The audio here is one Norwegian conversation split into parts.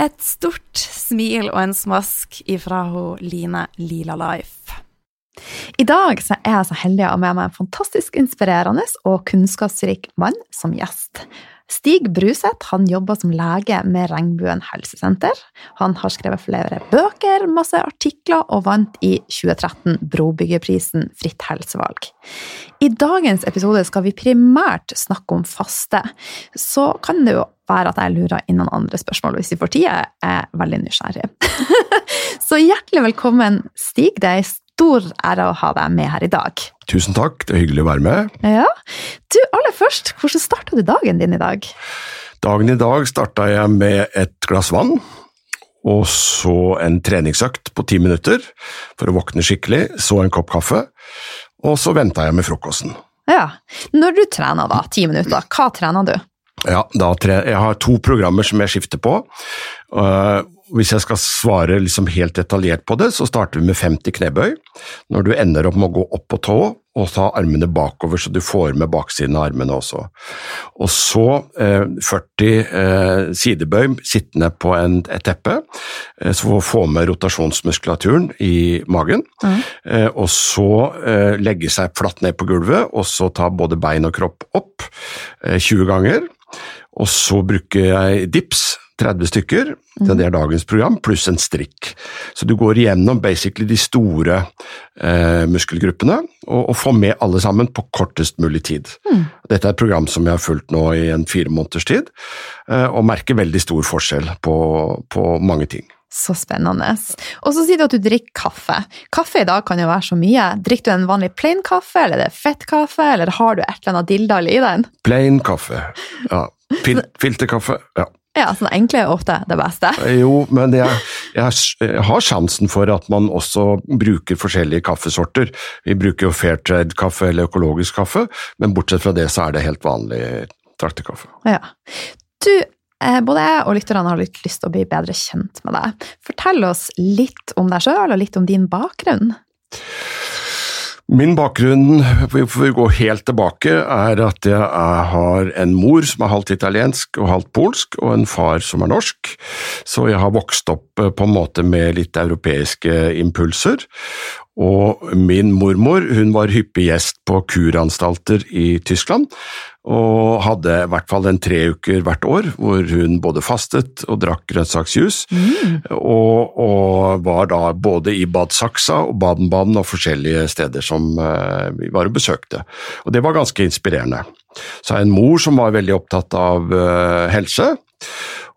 Et stort smil og en smask ifra hun Line Lila Life. I dag er jeg så heldig å ha med meg en fantastisk inspirerende og kunnskapsrik mann som gjest. Stig Bruseth han jobber som lege med Regnbuen helsesenter. Han har skrevet flere bøker, masse artikler og vant i 2013 Brobyggerprisen Fritt helsevalg. I dagens episode skal vi primært snakke om faste. Så kan det jo være at jeg lurer inn noen andre spørsmål hvis vi får tid. Jeg er veldig nysgjerrig. Så hjertelig velkommen, Stig. Det er stor ære å ha deg med her i dag. Tusen takk, det er hyggelig å være med. Ja. Du, aller først, hvordan starta du dagen din i dag? Dagen i dag starta jeg med et glass vann, og så en treningsøkt på ti minutter for å våkne skikkelig, så en kopp kaffe, og så venta jeg med frokosten. Ja. Når du trener da, ti minutter, hva trener du? Ja, tre, jeg har to programmer som jeg skifter på. Uh, hvis jeg skal svare liksom helt detaljert på det, så starter vi med 50 knebøy. Når du ender opp med å gå opp på tå og ta armene bakover, så du får med baksiden av armene også. Og så eh, 40 eh, sidebøy sittende på en, et teppe, eh, så får få med rotasjonsmuskulaturen i magen. Mm. Eh, og så eh, legge seg flatt ned på gulvet, og så ta både bein og kropp opp 20 eh, ganger. Og så bruker jeg dips 30 stykker, det er dagens program, pluss en strikk. Så du går igjennom basically de store eh, muskelgruppene, og, og, får med alle sammen på kortest mulig tid. Mm. Dette er et program som jeg har fulgt nå i en fire måneders tid, eh, og merker veldig stor forskjell på, på mange ting. Så spennende. Og så sier du at du drikker kaffe. Kaffe i dag kan jo være så mye. Drikker du en vanlig plain kaffe, eller er det fettkaffe, eller har du et eller annet dilldall i den? Plain kaffe, ja. Fil filterkaffe, ja. Ja, så det enkle er ofte det beste. Jo, men jeg, jeg, har sjansen for at man også bruker forskjellige kaffesorter. Vi bruker jo fair trade-kaffe eller økologisk kaffe, men bortsett fra det så er det helt vanlig traktekaffe. Ja. Du, eh, både jeg og lytterne har litt lyst til å bli bedre kjent med deg. Fortell oss litt om deg sjøl, og litt om din bakgrunn. Min bakgrunn, for å gå helt tilbake, er at jeg har en mor som er halvt italiensk og halvt polsk, og en far som er norsk. Så jeg har vokst opp eh, på en måte med litt europeiske impulser. Og min mormor hun var hyppig gjest på kuranstalter i Tyskland, og hadde i hvert fall en tre uker hvert år hvor hun både fastet og drakk grønnsaksjus, mm. og, og, var da både i Bad Saksa og Baden-Baden og forskjellige steder som uh, vi var og besøkte. Og det var ganske inspirerende. Så jeg har en mor som var veldig opptatt av uh, helse.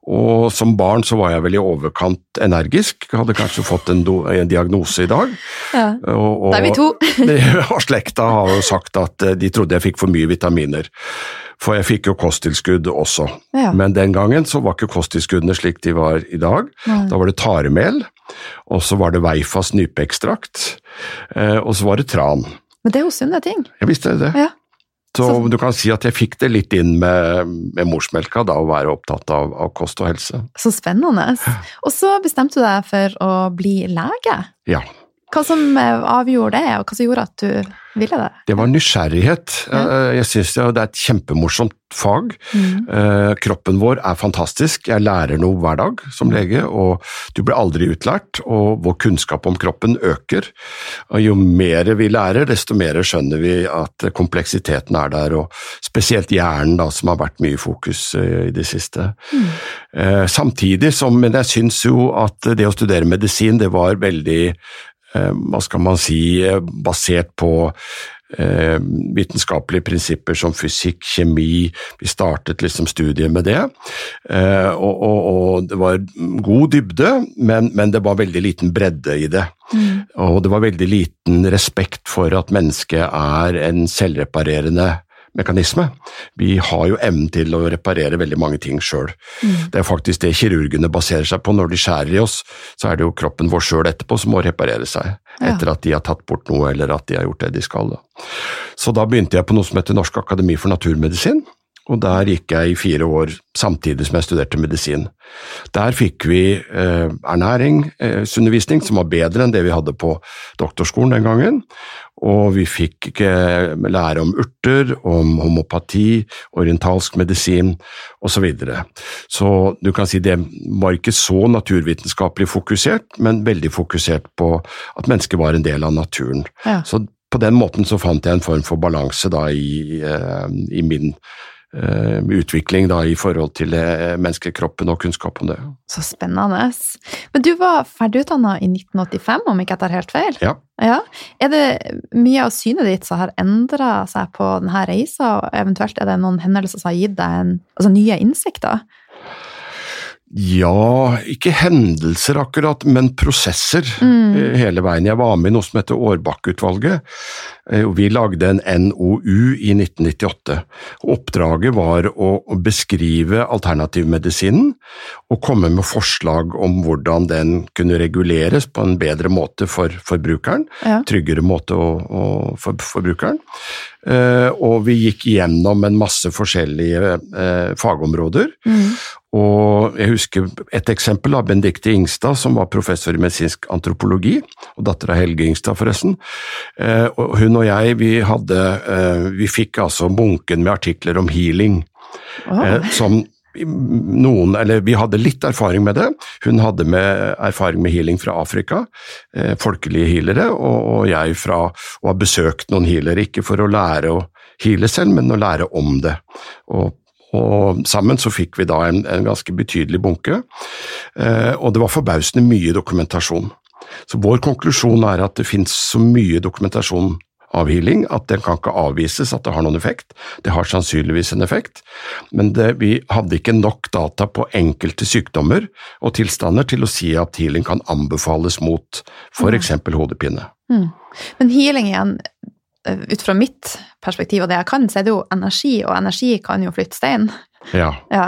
Og som barn så var jeg vel i overkant energisk, hadde kanskje fått en, do, en diagnose i dag. Ja, og, og, Det er vi to. og slekta har jo sagt at eh, de trodde jeg fikk for mye vitaminer. For jeg fikk jo kosttilskudd også. Ja. Men den gangen så var ikke kosttilskuddene slik de var i dag. Ja. Da var det taremel, og så var det Veifas nypeekstrakt, eh, og så var det tran. Men det er jo sunne ting. Jeg visste det. Ja. Så, så, du kan si at jeg fikk det litt inn med, med morsmelka, da, å være opptatt av, av, kost og helse. Så spennende. Og så bestemte du deg for å bli lege? Ja. Hva som eh, avgjorde det, og hva som gjorde at du ville det? Det var nysgjerrighet. Ja. Jeg syns det er et kjempemorsomt fag. Mm. Kroppen vår er fantastisk. Jeg lærer noe hver dag som lege, og du blir aldri utlært. Og vår kunnskap om kroppen øker. Og jo mer vi lærer, desto mer skjønner vi at kompleksiteten er der, og spesielt hjernen, da, som har vært mye i fokus i det siste. Mm. Samtidig som, men jeg syns jo at det å studere medisin, det var veldig Eh, hva skal man si, eh, basert på eh, vitenskapelige prinsipper som fysikk, kjemi. Vi startet liksom studiet med det. Og, og, og det var god dybde, men, men, det var veldig liten bredde i det. Mm. Og det var veldig liten respekt for at mennesket er en selvreparerende mekanisme. Vi har jo evnen til å reparere veldig mange ting sjøl. Mm. Det er faktisk det kirurgene baserer seg på. Når de skjærer i oss, så er det jo kroppen vår sjøl etterpå som må reparere seg. Ja. Etter at de har tatt bort noe, eller at de har gjort det de skal. Da. Så da begynte jeg på noe som heter Norsk akademi for naturmedisin. Og der gikk jeg i fire år samtidig som jeg studerte medisin. Der fikk vi eh, ernæringsundervisning eh, som var bedre enn det vi hadde på doktorskolen den gangen og vi fikk lære om urter, om homopati, orientalsk medisin osv. Så, videre. så du kan si det var ikke så naturvitenskapelig fokusert, men veldig fokusert på at mennesket var en del av naturen. Ja. Så på den måten så fant jeg en form for balanse da i, eh, i min utvikling da, i forhold til eh, menneskekroppen og kunnskap om det. Så spennende. Men du var ferdigutdanna i 1985, om ikke jeg tar helt feil? Ja. ja. Er det mye av synet ditt som har endra seg på denne reisa, og eventuelt er det noen hendelser som har gitt deg en, altså nye innsikter? Ja, ikke hendelser akkurat, men prosesser mm. Eh, hele veien. Jeg var med i noe som heter Årbakke-utvalget. Eh, vi lagde en NOU i 1998. Oppdraget var å beskrive alternativmedisinen og komme med forslag om hvordan den kunne reguleres på en bedre måte for forbrukeren. Ja. Tryggere måte for forbrukeren. Eh, og vi gikk gjennom en masse forskjellige fagområder. Mm. Og jeg husker et eksempel av Benedicte Ingstad, som var professor i medisinsk antropologi, og datter av Helge Ingstad, forresten. Eh, og hun og jeg, vi hadde eh, Vi fikk altså bunken med artikler om healing. Oh. Som noen, eller Vi hadde litt erfaring med det. Hun hadde med erfaring med healing fra Afrika, folkelige healere, og jeg fra å ha besøkt noen healere, ikke for å lære å heale selv, men å lære om det. Og og sammen så fikk vi da en, en ganske betydelig bunke, eh, og det var forbausende mye dokumentasjon. Så vår konklusjon er at det finnes så mye dokumentasjon av healing at den kan ikke avvises at det har noen effekt. Det har sannsynligvis en effekt, men det, vi hadde ikke nok data på enkelte sykdommer og tilstander til å si at healing kan anbefales mot f.eks. Mm. hodepine. Mm. Men healing igjen, Eh, ut fra mitt perspektiv og det jeg kan, så er det jo energi, og energi kan jo flytte stein. Ja. ja.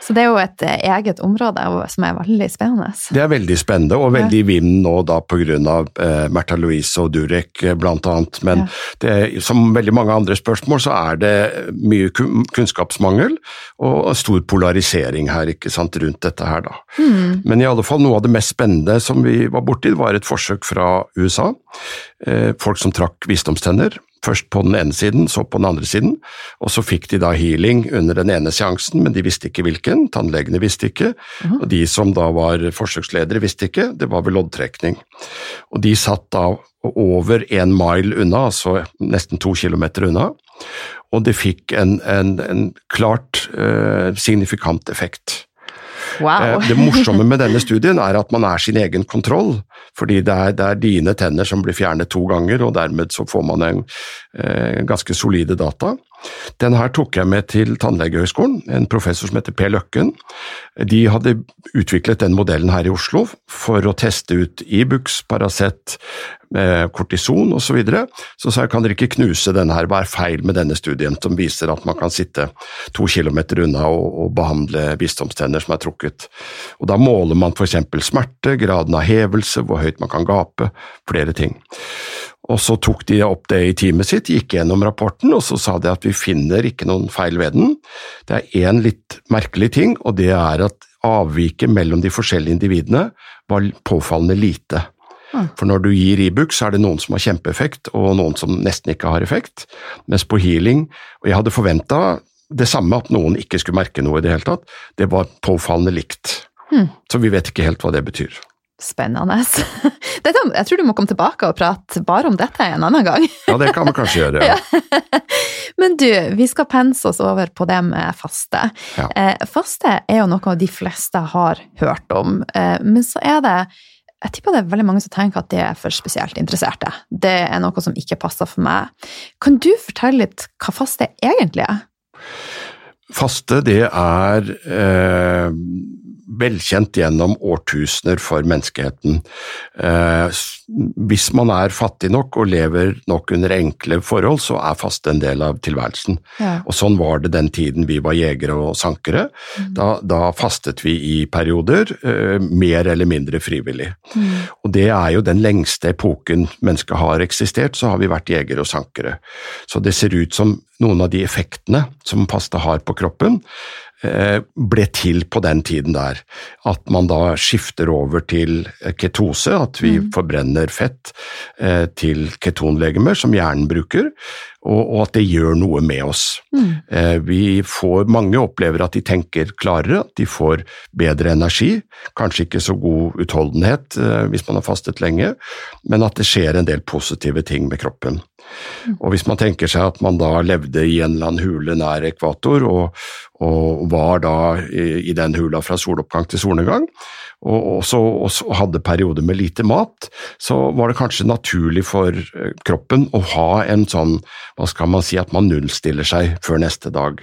Så det er jo et eh, eget område som er veldig spennende. Det er veldig spennende, og veldig i vinden nå da av eh, Märtha Louise og Durek bl.a. blant annet. Men ja. det, som veldig mange andre spørsmål så er det mye kunnskapsmangel og stor polarisering her ikke sant, rundt dette her da. Mm. Men i alle fall noe av det mest spennende som vi var borti, var et forsøk fra USA. Eh, folk som trakk visdomstenner Først på den ene siden, så på den andre siden, og så fikk de da healing under den ene seansen, men de visste ikke hvilken, tannlegene visste ikke, og de som da var forsøksledere visste ikke, det var ved loddtrekning. Og de satt da over en mile unna, altså nesten to kilometer unna, og det fikk en, en, en klart uh, signifikant effekt. Wow. Eh, det morsomme med denne studien er at man er sin egen kontroll, fordi det er, det er dine tenner som blir fjernet to ganger, og dermed så får man en eh, ganske solide data. Den her tok jeg med til Tannlegehøgskolen, en professor som heter Per Løkken. De hadde utviklet den modellen her i Oslo for å teste ut Ibux, Paracet, eh, kortison osv. Så, videre. så sa jeg kan dere ikke knuse denne her, hva er feil med denne studien som viser at man kan sitte to kilometer unna og, og behandle visdomstenner som er trukket. Og Da måler man f.eks. smerte, graden av hevelse, hvor høyt man kan gape, flere ting. Og så tok de opp det i teamet sitt, gikk gjennom rapporten, og så sa de at vi finner ikke noen feil ved den. Det er én litt merkelig ting, og det er at avviket mellom de forskjellige individene var påfallende lite. Mm. For når du gir Ibux, så er det noen som har kjempeeffekt, og noen som nesten ikke har effekt. Mens på healing, og jeg hadde forventa det samme, at noen ikke skulle merke noe i det hele tatt, det var påfallende likt. Mm. Så vi vet ikke helt hva det betyr. Spennende. Dette, jeg tror du må komme tilbake og prate bare om dette en annen gang. Ja, det kan vi kanskje gjøre. Ja. Men du, vi skal pense oss over på det med faste. Ja. Eh, faste er jo noe de fleste har hørt om, eh, men så er det jeg tipper det er veldig mange som tenker at det er for spesielt interesserte. Det er noe som ikke passer for meg. Kan du fortelle litt hva faste egentlig er? Faste, det er eh, velkjent gjennom årtusener for menneskeheten. Eh, hvis man er fattig nok og lever nok under enkle forhold, så er faste en del av tilværelsen. Ja. Og sånn var det den tiden vi var jegere og sankere. Da, da fastet vi i perioder, eh, mer eller mindre frivillig. Og det er jo den lengste epoken mennesket har eksistert, så har vi vært jegere og sankere. Så det ser ut som noen av de effektene som faste har på kroppen, ble til på den tiden der. At man da skifter over til ketose, at vi forbrenner fett eh, til ketonlegemer, som hjernen bruker, og, og at det gjør noe med oss. Eh, vi får, mange opplever at de tenker klarere, at de får bedre energi, kanskje ikke så god utholdenhet eh, hvis man har fastet lenge, men at det skjer en del positive ting med kroppen. Og hvis man tenker seg at man da levde i en eller annen hule nær ekvator, og, og var da i, i den hula fra soloppgang til solnedgang, og, også, så, hadde perioder med lite mat, så var det kanskje naturlig for eh, kroppen å ha en sånn, hva skal man si, at man nullstiller seg før neste dag.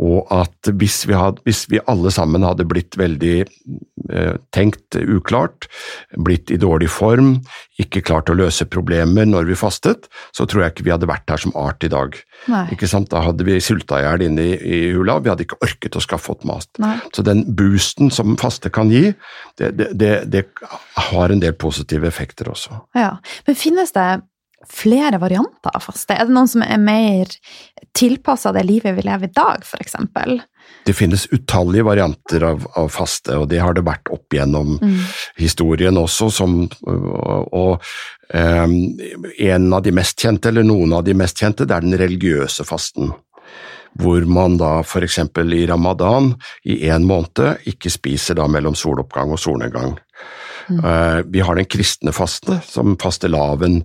Og at hvis vi, hadde, hvis vi alle sammen hadde blitt veldig eh, tenkt uklart, blitt i dårlig form, ikke klart å løse problemer når vi fastet, så tror jeg ikke vi hadde vært her som art i dag. Ikke sant? Da hadde vi sulta i hjel inne i, i hula, vi hadde ikke orket å skaffe oss mat. Nei. Så den boosten som faste kan gi, det, det, det, det har en del positive effekter også. Ja. Men finnes det flere varianter av faste? Er det noen som er mer tilpassa det livet vi lever i dag, f.eks.? Det finnes utallige varianter av, av faste, og det har det vært opp gjennom historien også. Som, og, og um, en av de mest kjente, eller noen av de mest kjente, det er den religiøse fasten. Hvor man da f.eks. i ramadan i én måned ikke spiser da mellom soloppgang og solnedgang. Eh, Vi har den kristne faste, som fastelavn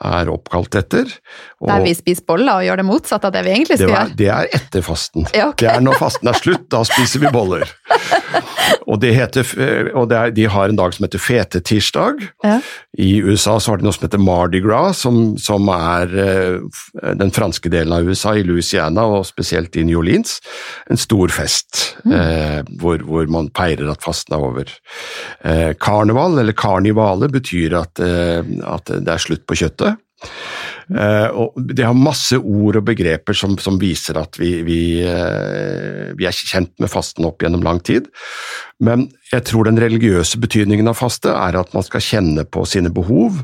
er oppkalt etter. og- Der vi spiser boller og gjør det motsatte av det vi egentlig skal gjøre? det er etter fasten. Ja, okay. Det er når fasten er slutt, da spiser vi boller. Og, det heter, og det er, de har en dag som heter fetetirsdag. Ja. I USA så har de noe som heter Mardi Gras, som, som er eh, den franske delen av USA, i Louisiana og spesielt i New Orleans. En stor fest eh, hvor, hvor man peirer at fasten er over. Eh, karneval, eller karnivale, betyr at, eh, at det er slutt på kjøttet. Eh, og det har masse ord og begreper som, som viser at vi, vi, eh, vi er kjent med fasten opp gjennom lang tid. Men jeg tror den religiøse betydningen av faste er at man skal kjenne på sine behov,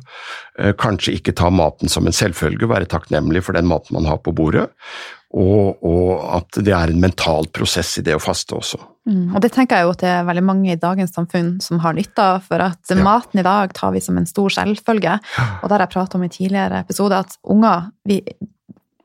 eh, kanskje ikke ta maten som en selvfølge, være takknemlig for den maten man har på bordet, og, og at det er en mental prosess i det å faste også. Mm, og det tenker jeg jo at det er veldig mange i dagens samfunn som har nytte av, for at Ja. maten i dag tar vi som en stor selvfølge. Og det har jeg pratet om i tidligere episoder, at unger vi,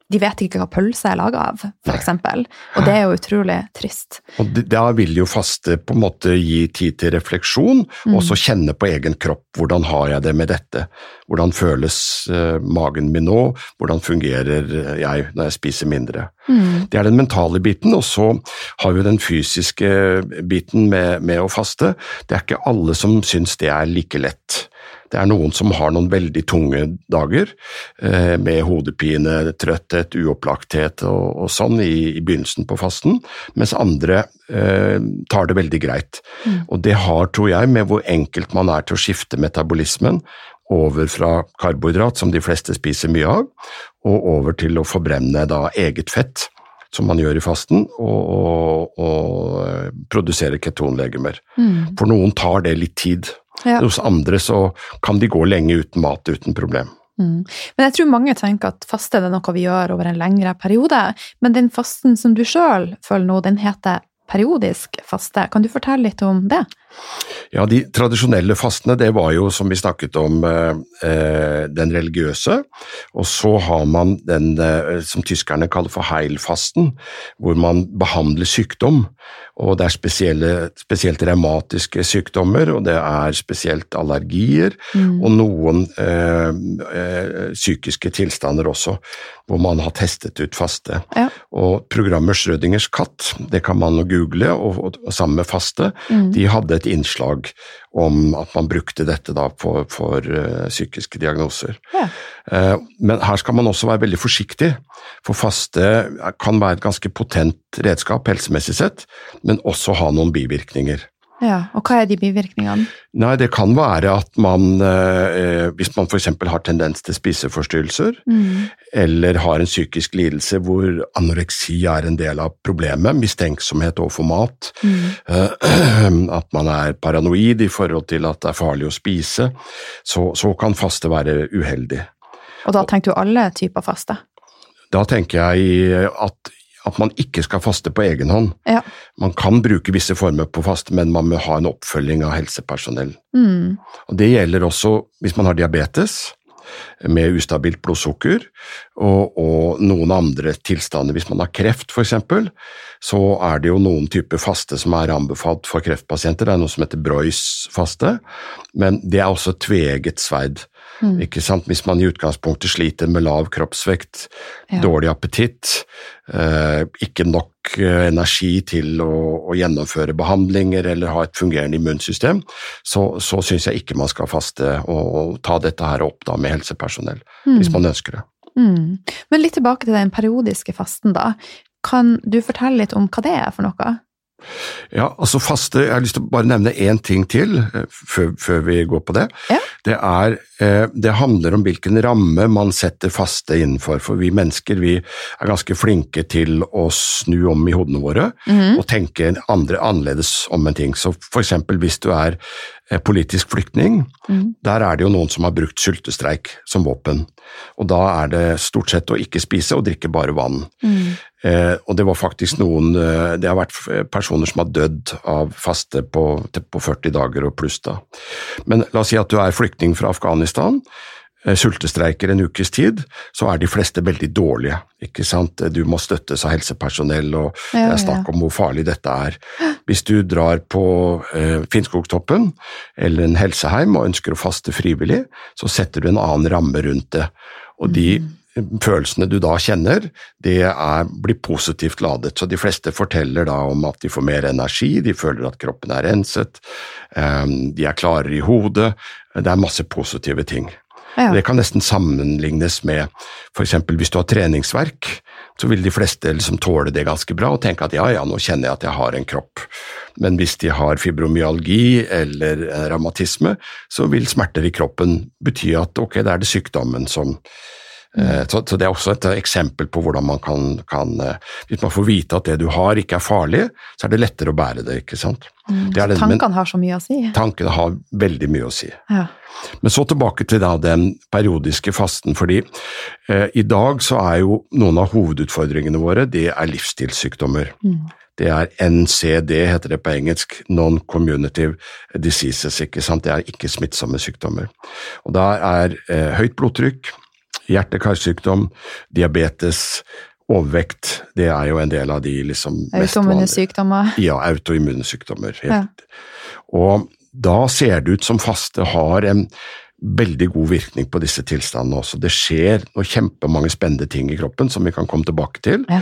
de vet ikke hva pølse er laga av, eksempel. Og det er jo utrolig trist. Og da vil jo faste på en måte gi tid til refleksjon, og så kjenne på egen kropp. Hvordan har jeg det med dette? Hvordan føles uh, magen min nå? Hvordan fungerer eh, jeg når jeg spiser mindre? Det er den mentale biten, og så har vi den fysiske biten med, med å faste. Det er ikke alle som syns det er like lett. Det er noen som har noen veldig tunge dager, eh, med hodepine, trøtthet, uopplagthet og, og sånn i, i begynnelsen på fasten, mens andre eh, tar det veldig greit. Og det har, tror jeg, med hvor enkelt man er til å skifte metabolismen over fra karbohydrat, som de fleste spiser mye av, og over til å forbrenne da eget fett, som man gjør i fasten, og, og, og eh, produsere ketonlegemer. For noen tar det litt tid. Ja. Hos andre så kan de gå lenge uten mat uten problem. Mm. Men jeg tror mange tenker at faste er noe vi gjør over en lengre periode. Men den fasten som du sjøl føler nå, den heter periodisk faste. Kan du fortelle litt om det? Ja, de tradisjonelle fastene, det var jo som vi snakket om, eh, den religiøse. Og så har man den eh, som tyskerne kaller for heilfasten, hvor man behandler sykdom. Og det er spesielt revmatiske sykdommer, og det er spesielt allergier, mm. og noen eh, eh, psykiske tilstander også, hvor man har testet ut faste. Ja. Og programmet Schrødingers katt, det kan man google, og, og, og sammen med faste, mm. de hadde et innslag om at man brukte dette for, for uh, psykiske diagnoser. Ja. Uh, men her skal man også være veldig forsiktig, for faste kan være et ganske potent redskap helsemessig sett, men også ha noen bivirkninger. Ja, Og hva er de bivirkningene? Nei, Det kan være at man, eh, hvis man f.eks. har tendens til spiseforstyrrelser, mm. eller har en psykisk lidelse hvor anoreksi er en del av problemet, mistenksomhet overfor mat, mm. eh, at man er paranoid i forhold til at det er farlig å spise, så, så kan faste være uheldig. Og da tenker du alle typer faste? Da tenker jeg at at man ikke skal faste på egen hånd. Ja. Man kan bruke visse former på faste, men man må ha en oppfølging av helsepersonell. Mm. Og Det gjelder også hvis man har diabetes med ustabilt blodsukker, og, og, noen andre tilstander. Hvis man har kreft f.eks., så er det jo noen typer faste som er anbefalt for kreftpasienter. Det er noe som heter Broys faste, men det er også tveget sverd. Mm. Ikke sant? Hvis man i utgangspunktet sliter med lav kroppsvekt, ja. dårlig appetitt, eh, ikke nok eh, energi til å, å, gjennomføre behandlinger eller ha et fungerende immunsystem, så, så syns jeg ikke man skal faste og, og, ta dette her opp da med helsepersonell, mm. hvis man ønsker det. Mm. Men litt tilbake til den periodiske fasten, da. Kan du fortelle litt om hva det er for noe? Ja, altså faste Jeg har lyst til å bare nevne én ting til eh, før, før, vi går på det. Ja. Det, er, eh, det handler om hvilken ramme man setter faste innenfor. For vi mennesker vi er ganske flinke til å snu om i hodene våre mm. og tenke andre annerledes om en ting. Så for eksempel hvis du er politisk flyktning, mm. der er det jo noen som har brukt sultestreik som våpen. Og da er det stort sett å ikke spise og drikke bare vann. Mm. Eh, og det var faktisk noen eh, Det har vært personer som har dødd av faste på, på 40 dager og pluss, da. Men la oss si at du er flyktning fra Afghanistan eh, sultestreiker en ukes tid, så er de fleste veldig dårlige. ikke sant? Du må støttes av helsepersonell, og det er snakk om hvor farlig dette er. Hvis du drar på eh, Finnskogtoppen eller en helseheim og ønsker å faste frivillig, så setter du en annen ramme rundt det. Og de mm følelsene du da kjenner, det er, blir positivt ladet. Så de fleste forteller da om at de får mer energi, de føler at kroppen er renset, de er klarere i hodet. Det er masse positive ting. Ja. Det kan nesten sammenlignes med f.eks. hvis du har treningsverk, så vil de fleste liksom tåle det ganske bra og tenke at ja, ja, nå kjenner jeg at jeg har en kropp. Men hvis de har fibromyalgi eller revmatisme, så vil smerter i kroppen bety at ok, det er det sykdommen som, Eh, så, så, Det er også et eksempel på hvordan man kan, kan, eh, Hvis man får vite at det du har ikke er farlig, så er det lettere å bære det. ikke sant? Mm, det det, tankene har så mye å si? Tankene har veldig mye å si. Ja. Men så tilbake til da, den periodiske fasten. fordi eh, i dag så er jo noen av hovedutfordringene våre det er livsstilssykdommer. Mm. Det er NCD, heter det på engelsk, Non-Communitive Diseases. ikke sant? Det er ikke smittsomme sykdommer. Og Da er eh, høyt blodtrykk, hjerte-karsykdom, diabetes, overvekt, det er jo en del av de liksom mest. Autoimmune sykdommer? Ja, autoimmune sykdommer. Ja. Og da ser det ut som faste har en veldig god virkning på disse tilstandene også. Det skjer noe kjempemange spennende ting i kroppen som vi kan komme tilbake til. Ja.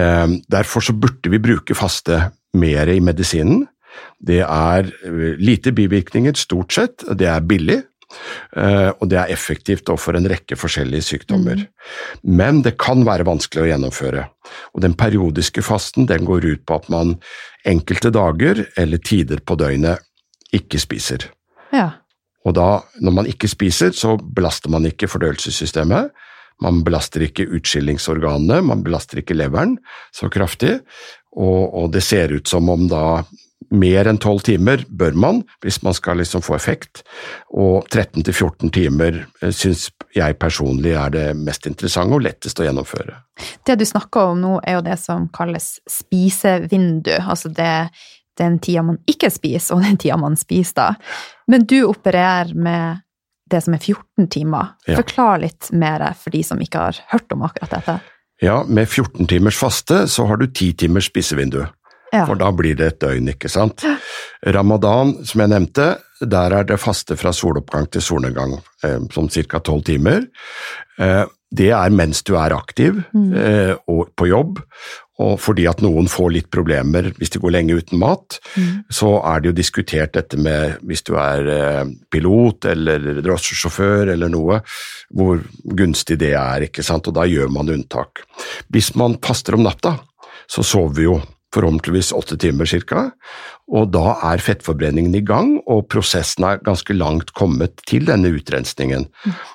Ehm, derfor så burde vi bruke faste mer i medisinen. Det er eh, lite bivirkninger, stort sett. Det er billig. Eh, og det er effektivt overfor en rekke forskjellige sykdommer. Mm. Men det kan være vanskelig å gjennomføre. Og den periodiske fasten den går ut på at man enkelte dager eller tider på døgnet ikke spiser. Ja. Og da, når man ikke spiser, så belaster man ikke fordøyelsessystemet. Man belaster ikke utskillingsorganene, man belaster ikke leveren så kraftig, og, og det ser ut som om da mer enn 12 timer bør man, hvis man skal liksom få effekt, og 13-14 timer eh, syns jeg personlig er det mest interessante og lettest å gjennomføre. Det du snakker om nå, er jo det som kalles spisevindu. Altså det, den tida man ikke spiser, og den tida man spiser da. Men du opererer med det som er 14 timer. Ja. Forklar litt mer for de som ikke har hørt om akkurat dette. Ja, med 14 timers faste så har du 10 timers spisevindu. Ja. For da blir det et døgn, ikke sant. Ramadan, som jeg nevnte, der er det faste fra soloppgang til solnedgang, eh, som ca. 12 timer. Eh, det er mens du er aktiv eh, og på jobb, og fordi at noen får litt problemer hvis de går lenge uten mat, så er det jo diskutert dette med hvis du er eh, pilot eller drosjesjåfør eller noe, hvor gunstig det er, ikke sant, og da gjør man unntak. Hvis man faster om natta, så sover vi jo forhåpentligvis åtte timer ca. og da er fettforbrenningen i gang, og prosessen er ganske langt kommet til denne utrensningen.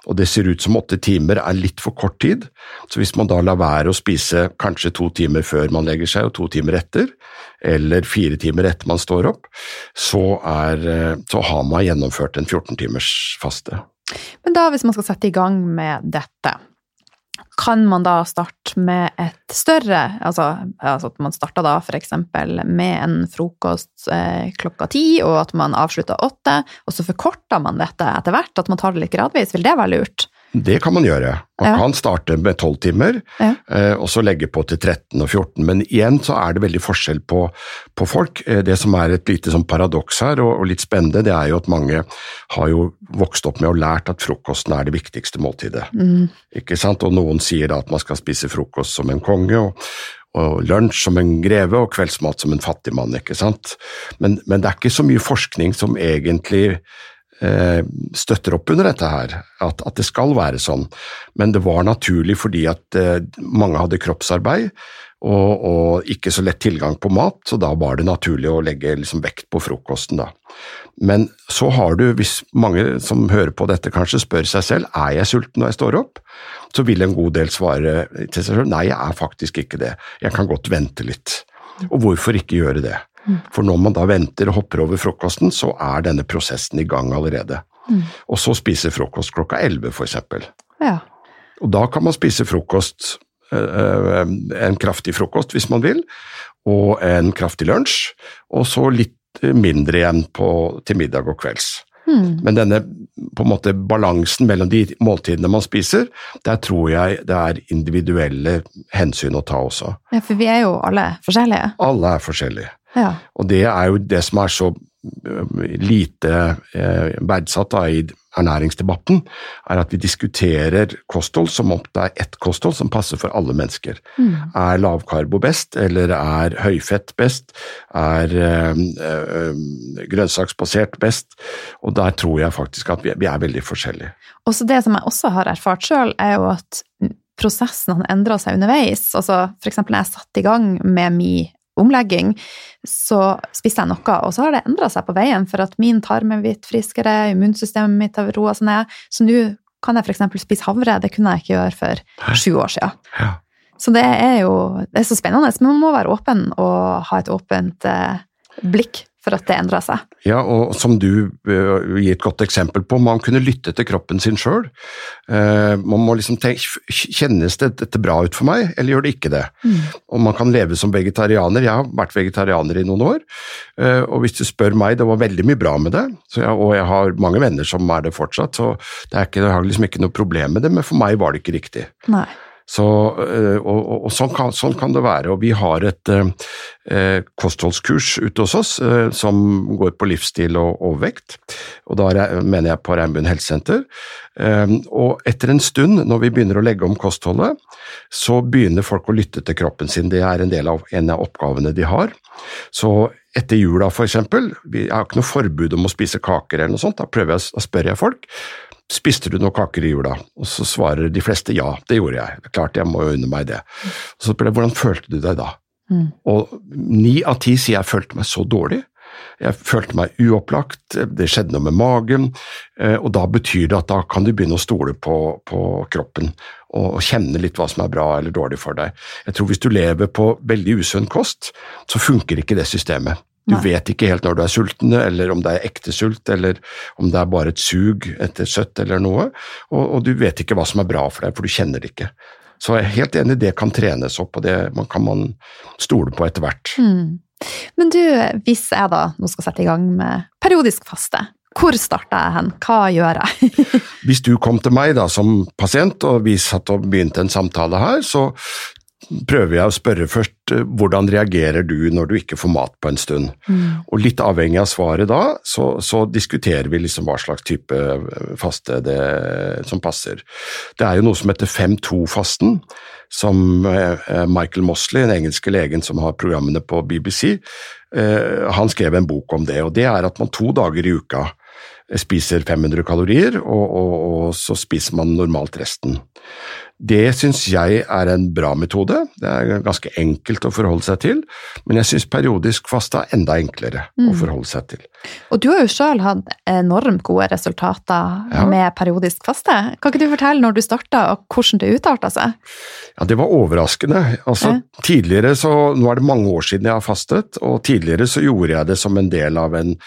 Og det ser ut som åtte timer er litt for kort tid, så hvis man da lar være å spise kanskje to timer før man legger seg og to timer etter, eller fire timer etter man står opp, så, er, så har man gjennomført en 14 timers faste. Men da, hvis man skal sette i gang med dette, kan man da starte med et større Altså, altså at man starter da eksempel med en frokost eh, klokka ti, og at man avslutter åtte, og så forkorter man dette etter hvert, at man tar det litt gradvis. Vil det være lurt? Det kan man gjøre. Man Ja. kan starte med 12 timer, Ja. eh, og så legge på til 13 og 14. Men igjen så er det veldig forskjell på, på folk. Eh, Det som er et lite sånn paradoks her, og, og litt spennende, det er jo at mange har jo vokst opp med og lært at frokosten er det viktigste måltidet. Ikke sant? Og noen sier da at man skal spise frokost som en konge, og, og lunsj som en greve, og kveldsmat som en fattig mann, ikke sant. Men, men det er ikke så mye forskning som egentlig støtter opp under dette her, at, at det skal være sånn. Men det var naturlig fordi at eh, mange hadde kroppsarbeid og, og ikke så lett tilgang på mat, så da var det naturlig å legge liksom, vekt på frokosten. da. Men så har du, hvis mange som hører på dette kanskje spør seg selv er jeg sulten når jeg står opp, så vil en god del svare til seg selv nei, jeg er faktisk ikke det, jeg kan godt vente litt. Og hvorfor ikke gjøre det? For når man da venter og hopper over frokosten, så er denne prosessen i gang allerede. Og så spise frokost klokka 11 for eksempel. Ja. Og da kan man spise frokost, øh, en kraftig frokost hvis man vil, og en kraftig lunsj, og så litt mindre igjen på, til middag og kvelds. Men denne på en måte balansen mellom de måltidene man spiser, der tror jeg det er individuelle hensyn å ta også. ja, for vi er jo alle forskjellige. Alle er forskjellige. Ja. Og det er jo det som er så øh, lite eh, verdsatt da, i ernæringsdebatten, er at vi diskuterer kosthold som om det er ett kosthold som passer for alle mennesker. Er lavkarbo best, eller er høyfett best? Er øh, øh, grønnsaksbasert best? Og der tror jeg faktisk at vi, vi er veldig forskjellige. Og så det som jeg også har erfart sjøl, er jo at prosessen har endra seg underveis. Altså, for eksempel når jeg satte i gang med min omlegging, så spiste jeg noe, og så har det endra seg på veien, for at min tarm er blitt friskere, immunsystemet mitt har roa seg ned. Så nå kan jeg eksempel spise havre, det kunne jeg ikke gjøre for sju år siden. Ja. Så det er jo det er så spennende, men man må være åpen og ha et åpent eh, blikk for at det endrer seg. Ja, og som du uh, gir et godt eksempel på, man kunne lytte til kroppen sin sjøl. man må liksom tenke Kjennes det, dette bra ut for meg, eller gjør det ikke det? Og man kan leve som vegetarianer. Jeg har vært vegetarianer i noen år, uh, og hvis du spør meg, det var veldig mye bra med det, så jeg, og jeg har mange venner som er det fortsatt, så det er ikke, jeg har liksom ikke noe problem med det, men for meg var det ikke riktig. Nei. Så, øh, og, og, og sånn, kan, sånn kan det være. Og vi har et øh, eh, kostholdskurs ute hos oss eh, som går på livsstil og overvekt. Og da er mener jeg på Regnbuen helsesenter. Eh, og etter en stund, når vi begynner å legge om kostholdet, så begynner folk å lytte til kroppen sin. Det er en del av en av oppgavene de har. Så etter jula, for eksempel, jeg har ikke noe forbud om å spise kaker eller noe sånt, da, jeg, da spør jeg folk spiste du noen kaker i jula? Og så svarer de fleste ja, det gjorde jeg. Klart jeg må jo unne meg det. Og så spør jeg hvordan følte du deg da? Og ni av ti sier jeg følte meg så dårlig. Jeg følte meg uopplagt, det skjedde noe med magen, eh, og da betyr det at da kan du begynne å stole på, på kroppen og kjenne litt hva som er bra eller dårlig for deg. Jeg tror hvis du lever på veldig usunn kost, så funker ikke det systemet. Du Nei. vet ikke helt når du er sulten, eller om det er ekte sult, eller om det er bare et sug etter søtt eller noe, og, og du vet ikke hva som er bra for deg, for du kjenner det ikke. Så jeg er helt enig, det kan trenes opp, og det man kan man stole på etter hvert. Mm. Men du, hvis jeg da nå skal sette i gang med periodisk faste, hvor starter jeg hen? Hva gjør jeg? Hvis du kom til meg da som pasient, og vi satt og begynte en samtale her, så prøver jeg å spørre først eh, hvordan reagerer du når du ikke får mat på en stund. Og litt avhengig av svaret da, så, så diskuterer vi liksom hva slags type eh, faste det som passer. Det er jo noe som heter 5-2-fasten, som eh, Michael Mosley, den engelske legen som har programmene på BBC, han skrev en bok om det, og det er at man to dager i uka spiser 500 kalorier, og, og, og så spiser man normalt resten. Det syns jeg er en bra metode, det er ganske enkelt å forholde seg til, men jeg syns periodisk faste er enda enklere å forholde seg til. Og du har jo sjøl hatt enormt gode resultater Ja. med periodisk faste. Kan ikke du fortelle når du starta, og hvordan det utarta seg? Ja, det var overraskende. Altså, Ja. tidligere så, Nå er det mange år siden jeg har fastet, og tidligere så gjorde jeg det som en del av en,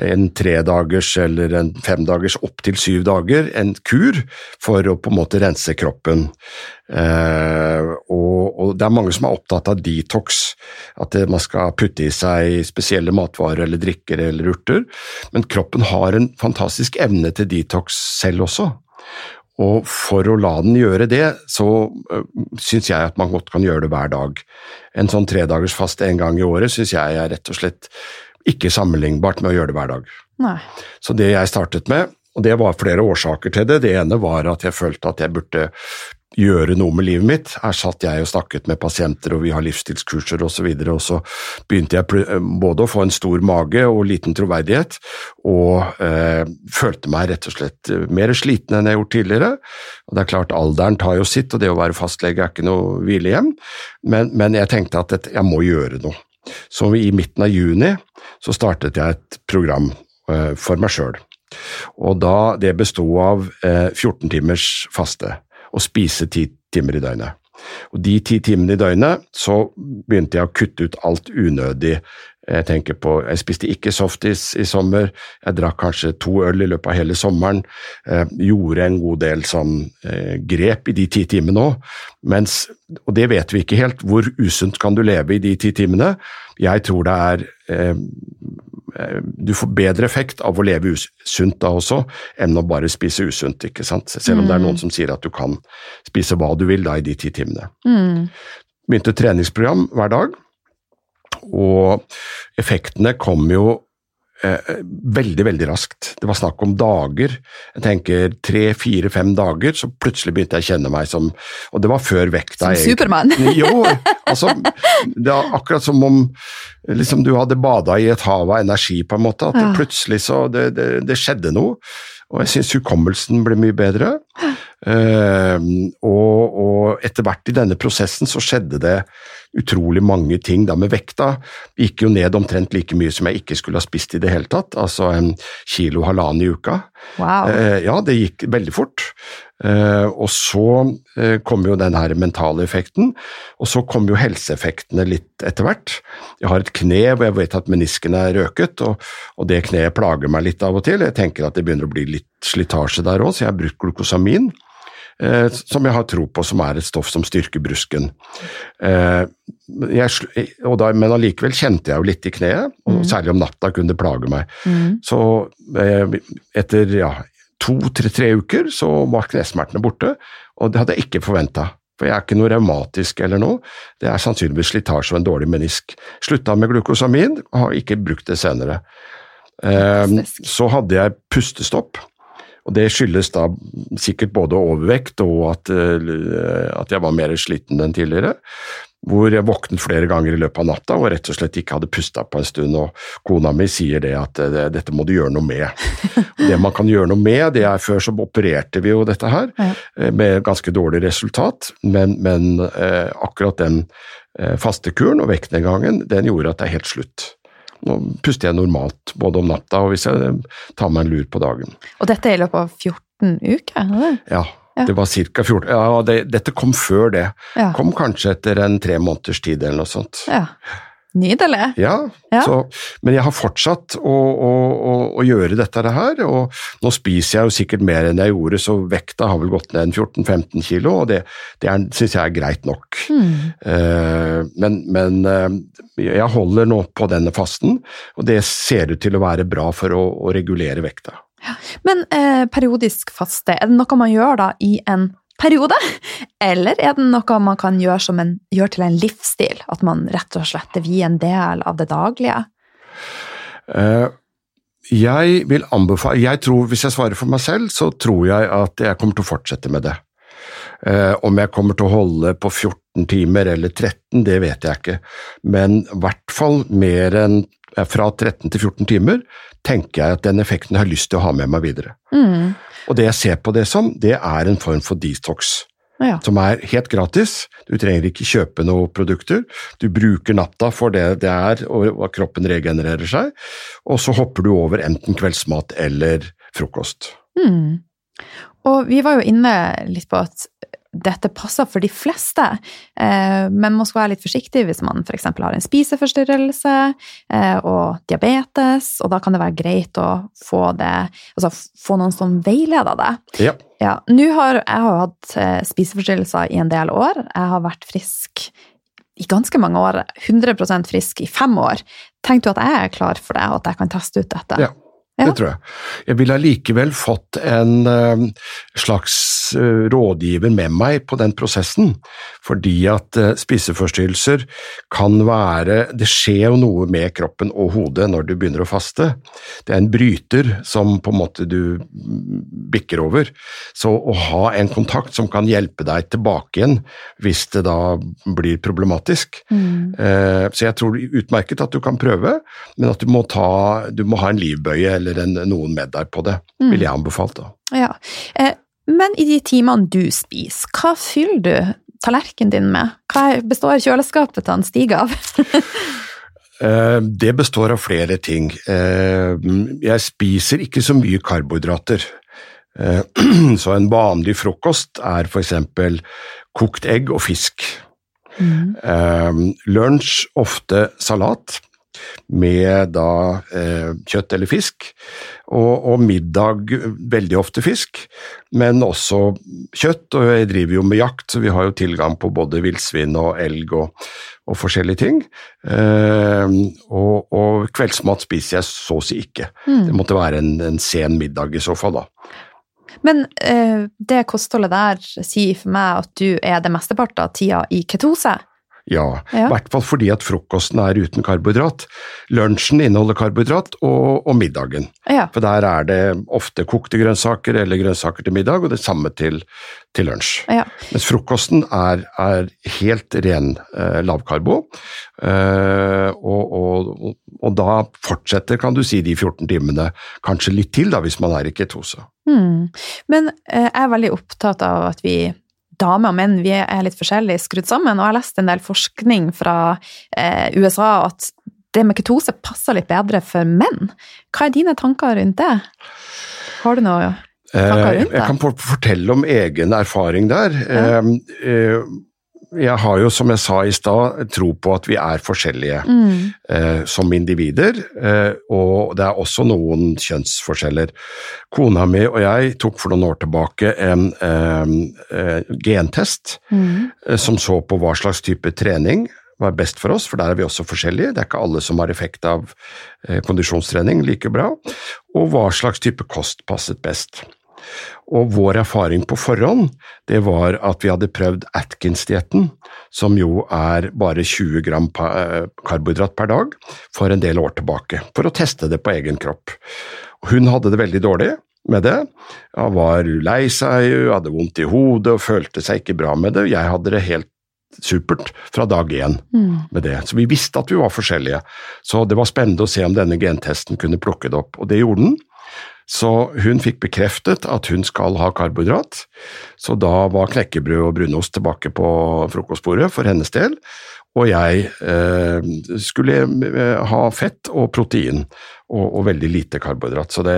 en tredagers eller en femdagers opptil syv dager, en kur, for å på en måte rense kroppen. Eh, og, og det er mange som er opptatt av detox, at det, man skal putte i seg spesielle matvarer eller drikker eller urter, men kroppen har en fantastisk evne til detox selv også. Og for å la den gjøre det, så uh, syns jeg at man godt kan gjøre det hver dag. En sånn tredagers fast en gang i året syns jeg er rett og slett ikke sammenlignbart med å gjøre det hver dag. Nei. Så det jeg startet med, og det var flere årsaker til det, det ene var at jeg følte at jeg burde gjøre noe med livet mitt. Her satt jeg og snakket med pasienter, og vi har livsstilskurser osv., og, så og så begynte jeg både å få en stor mage og liten troverdighet, og eh, følte meg rett og slett eh, mer sliten enn jeg har gjort tidligere. Og det er klart, alderen tar jo sitt, og det å være fastlege er ikke noe hvilehjem, men, men jeg tenkte at jeg må gjøre noe. Så i midten av juni så startet jeg et program eh, for meg sjøl. Og da det bestod av eh, 14 timers faste, og spise 10 timer i døgnet. Og de ti timene i døgnet så begynte jeg å kutte ut alt unødig. Jeg tenker på, jeg spiste ikke softis i sommer, jeg drakk kanskje to øl i løpet av hele sommeren, eh, gjorde en god del sånn eh, grep i de ti timene òg, mens, og det vet vi ikke helt, hvor usunt kan du leve i de ti timene? Jeg tror det er eh, du får bedre effekt av å leve usunt da også, enn å bare spise usunt, ikke sant? Selv om det er noen som sier at du kan spise hva du vil da i de ti timene. Mm. Begynte treningsprogram hver dag, og effektene kom jo eh, veldig, veldig raskt. Det var snakk om dager. Jeg tenker tre, fire, fem dager, så plutselig begynte jeg å kjenne meg som Og det var før vekta. Som. Supermann. jo, altså Det var akkurat som om liksom, du hadde bada i et hav av energi, på en måte. At det Ja. plutselig så det, det, det skjedde noe. Og jeg syns hukommelsen ble mye bedre. Uh, og, og etter hvert i denne prosessen så skjedde det utrolig mange ting da med vekta. Gikk jo ned omtrent like mye som jeg ikke skulle ha spist i det hele tatt, altså en kilo halvannen i uka. Wow. Eh, ja, det gikk veldig fort. Eh, og så eh, kom jo den her mentale effekten, og så kom jo helseeffektene litt etter hvert. Jeg har et kne hvor jeg vet at menisken er røket, og, og det kneet plager meg litt av og til. Jeg tenker at det begynner å bli litt slitasje der òg, så jeg har brukt glukosamin. Eh, som jeg har tro på som er et stoff som styrker brusken. Eh, jeg, og da, men allikevel kjente jeg jo litt i kneet, og særlig om natta kunne det plage meg. Mm. Så eh, etter ja, to-tre uker så var knesmertene borte, og det hadde jeg ikke forventa. For jeg er ikke noe revmatisk eller noe, det er sannsynligvis slitasje og en dårlig menisk. Slutta med glukosamin, og har ikke brukt det senere. Eh, Fantastisk. så hadde jeg pustestopp, og det skyldes da sikkert både overvekt og at, eh, at jeg var mer sliten enn tidligere. Hvor jeg våknet flere ganger i løpet av natta og rett og slett ikke hadde pusta på en stund. Og kona mi sier det at eh, dette må du gjøre noe med. Og det man kan gjøre noe med, det er før så opererte vi jo dette her, Ja. eh, med ganske dårlig resultat, men, men eh, akkurat den faste kuren og vektnedgangen, den gjorde at det er helt slutt. Nå puster jeg normalt, både om natta og hvis jeg tar meg en lur på dagen. Og dette er i løpet av 14 uker? eller? Ja, Ja. det var ca. 14 Ja, det, dette kom før det. Ja. Kom kanskje etter en tre måneders tid eller noe sånt. ja. Nydelig. Ja, Ja. Så, men jeg har fortsatt å, å, å, å gjøre dette her, og nå spiser jeg jo sikkert mer enn jeg gjorde, så vekta har vel gått ned en 14-15 kilo, og det, det syns jeg er greit nok. Eh, men men uh, jeg holder nå på denne fasten, og det ser ut til å være bra for å, regulere vekta. Men uh, periodisk faste, er det noe man gjør da i en periode? Eller er det noe man kan gjøre, som en, gjøre til en livsstil? At man rett og slett vil en del av det daglige? Uh. Jeg vil anbefale Jeg tror, hvis jeg svarer for meg selv, så tror jeg at jeg kommer til å fortsette med det. Eh, om jeg kommer til å holde på 14 timer eller 13, det vet jeg ikke, men i hvert fall mer enn eh, fra 13 til 14 timer, tenker jeg at den effekten jeg har lyst til å ha med meg videre. Mm. Og det jeg ser på det som, det er en form for detox Ja. som er helt gratis. Du trenger ikke kjøpe noen produkter. Du bruker natta for det det er, og kroppen regenererer seg. Og så hopper du over enten kveldsmat eller frokost. Mm. Og vi var jo inne litt på at dette passer for de fleste, eh, men man skal være litt forsiktig hvis man f.eks. har en spiseforstyrrelse eh, og diabetes, og da kan det være greit å få, det, altså, få noen som veileder deg. Ja. Ja, har jeg har hatt eh, spiseforstyrrelser i en del år. Jeg har vært frisk i ganske mange år. 100% frisk i fem år. Tenk du at jeg er klar for det, og at jeg kan teste ut dette? Ja. Ja. Det tror jeg. Jeg ville allikevel fått en eh, slags eh, rådgiver med meg på den prosessen, fordi at eh, spiseforstyrrelser kan være Det skjer jo noe med kroppen og hodet når du begynner å faste. Det er en bryter som på en måte du mm, bikker over. Så å ha en kontakt som kan hjelpe deg tilbake igjen hvis det da blir problematisk. Mm. Så jeg tror utmerket at du kan prøve, men at du må, ta, du må ha en livbøye eller enn noen med deg på det, Mm. ville jeg anbefalt. da. Ja. Eh, men i de timene du spiser, hva fyller du tallerkenen din med? Hva består kjøleskapet til Stig av? Eh, Det består av flere ting. Eh, Jeg spiser ikke så mye karbohydrater. Eh, Så en vanlig frokost er for eksempel kokt egg og fisk. Eh, Lunsj ofte salat med da eh, kjøtt eller fisk, og, og middag veldig ofte fisk, men også kjøtt, og jeg driver jo med jakt, så vi har jo tilgang på både villsvin og elg og, og forskjellige ting. Eh, og, og kveldsmat spiser jeg så å si ikke. Det måtte være en, en sen middag i så fall, da. Men eh, det kostholdet der sier for meg at du er det mesteparten av tida i ketose. Ja, i Ja. hvert fall fordi at frokosten er uten karbohydrat. Lunsjen inneholder karbohydrat, og, og middagen. Ja. For der er det ofte kokte grønnsaker eller grønnsaker til middag, og det samme til, til lunsj. ja. Mens frokosten er, er helt ren eh, lavkarbo, eh, og, og, og da fortsetter, kan du si, de 14 timene, kanskje litt til da, hvis man er i ketose. Mm. Men eh, jeg er veldig opptatt av at vi damer og menn vi er litt forskjellig skrudd sammen, og jeg har lest en del forskning fra eh, USA at det med ketose passer litt bedre for menn. Hva er dine tanker rundt det? Har du noe tanker Eh, rundt det? jeg kan fortelle om egen erfaring der. Ja. Eh, eh, jeg har jo, som jeg sa i stad, tro på at vi er forskjellige Mm. eh, som individer, eh, og det er også noen kjønnsforskjeller. Kona mi og jeg tok for noen år tilbake en eh, gentest Mm. eh, som så på hva slags type trening var best for oss, for der er vi også forskjellige. Det er ikke alle som har effekt av eh, kondisjonstrening like bra, og hva slags type kost passet best. Og vår erfaring på forhånd, det var at vi hadde prøvd Atkins-dietten, som jo er bare 20 gram eh, karbohydrat per dag, for en del år tilbake, for å teste det på egen kropp. Hun hadde det veldig dårlig med det, hun var lei seg, hun hadde vondt i hodet og følte seg ikke bra med det. Jeg hadde det helt supert fra dag én Mm. med det. Så vi visste at vi var forskjellige. Så det var spennende å se om denne gentesten kunne plukke det opp, og det gjorde den. Så hun fikk bekreftet at hun skal ha karbohydrat, så da var knekkebrød og brunost tilbake på frokostbordet for hennes del, og jeg eh, skulle eh, ha fett og protein, og, og veldig lite karbohydrat. Så det,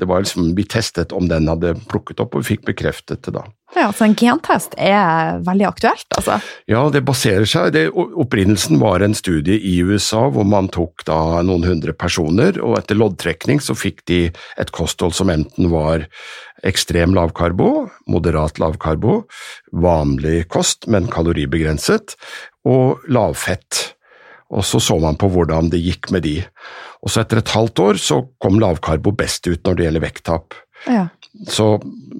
det var liksom, vi testet om den hadde plukket opp, og vi fikk bekreftet det da. Ja, Så en gentest er veldig aktuelt, altså? Ja, det baserer seg det, Opprinnelsen var en studie i USA hvor man tok da noen hundre personer, og etter loddtrekning så fikk de et kosthold som enten var ekstrem lavkarbo, moderat lavkarbo, vanlig kost, men kaloribegrenset, og lavfett. Og så så man på hvordan det gikk med de. Og så etter et halvt år så kom lavkarbo best ut når det gjelder vekttap. Ja. Så,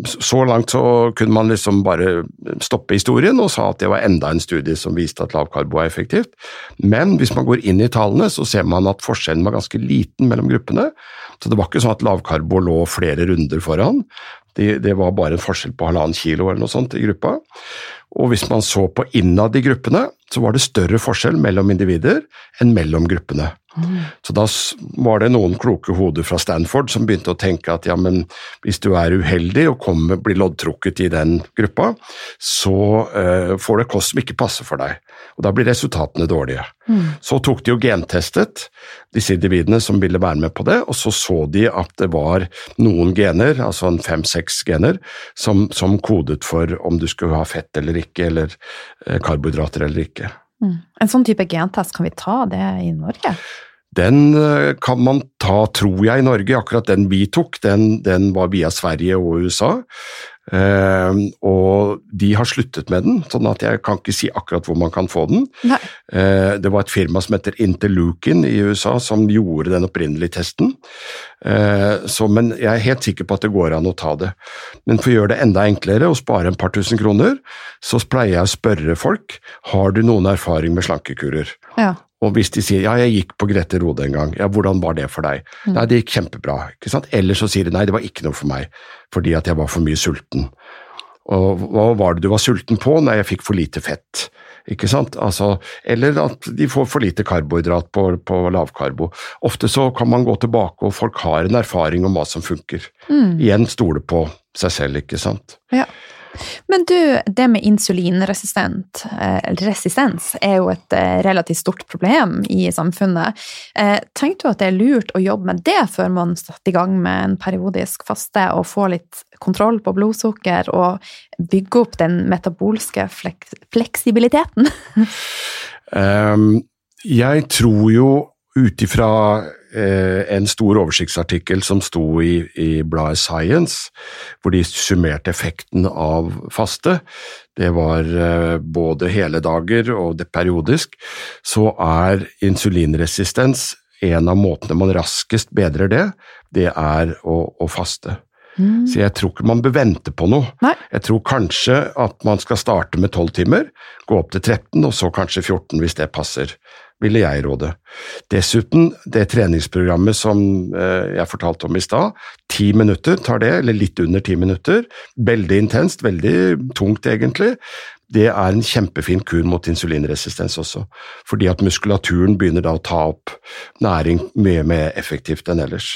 så langt så kunne man liksom bare stoppe historien og sa at det var enda en studie som viste at lavkarbo er effektivt. Men hvis man går inn i tallene, så ser man at forskjellen var ganske liten mellom gruppene. Så det var ikke sånn at lavkarbo lå flere runder foran. Det, det var bare en forskjell på halvannen kilo eller noe sånt i gruppa. Og hvis man så på innad i gruppene, så var det større forskjell mellom individer enn mellom gruppene. Mm. Så da var det noen kloke hoder fra Stanford som begynte å tenke at ja, men hvis du er uheldig og kommer, blir loddtrukket i den gruppa, så uh, får du kost som ikke passer for deg, og da blir resultatene dårlige. Mm. Så tok de jo gentestet disse individene som ville være med på det, og så så de at det var noen gener, altså fem-seks gener, som, som, kodet for om du skulle ha fett eller ikke, eller uh, karbohydrater eller ikke. Mm. En sånn type gentest, kan vi ta det i Norge? Den eh, kan man ta, tror jeg, i Norge. Akkurat den vi tok, den, den var via Sverige og USA. Uh, og de har sluttet med den, sånn at jeg kan ikke si akkurat hvor man kan få den. Uh, det var et firma som heter Interlukin i USA som gjorde den opprinnelige testen. Uh, så, men jeg er helt sikker på at det går an å ta det. Men for å gjøre det enda enklere og spare en par tusen kroner, så pleier jeg å spørre folk har du noen erfaring med slankekurer. Ja. Og hvis de sier ja, jeg gikk på Grete Rode en gang, ja, hvordan var det for deg? Mm. Nei, det gikk kjempebra, ikke sant. Eller så sier de nei, det var ikke noe for meg, fordi at jeg var for mye sulten. Og hva var det du var sulten på? Nei, jeg fikk for lite fett. Ikke sant? Altså, eller at de får for lite karbohydrat på, på, lavkarbo. Ofte så kan man gå tilbake, og folk har en erfaring om hva som funker. Mm. Igjen stole på seg selv, ikke sant. Ja. Men du, det med insulinresistent eh, er jo et eh, relativt stort problem i samfunnet. Tenkte tenker du at det er lurt å jobbe med det før man setter i gang med en periodisk faste og får litt kontroll på blodsukker og bygge opp den metabolske fleksibiliteten? um, jeg tror jo ut ifra Eh, en stor oversiktsartikkel som sto i, i, bladet Science, hvor de summerte effekten av faste. Det var eh, både hele dager og det periodisk. Så er insulinresistens en av måtene man raskest bedrer det, det er å, å faste. Mm. Så jeg tror ikke man bør vente på noe. Nei. Jeg tror kanskje at man skal starte med 12 timer, gå opp til 13, og så kanskje 14 hvis det passer ville jeg råde. Dessuten, det treningsprogrammet som eh, jeg fortalte om i stad, ti minutter tar det, eller litt under ti minutter. Veldig intenst, veldig tungt egentlig. Det er en kjempefin kur mot insulinresistens også, fordi at muskulaturen begynner da å ta opp næring mye mer effektivt enn ellers.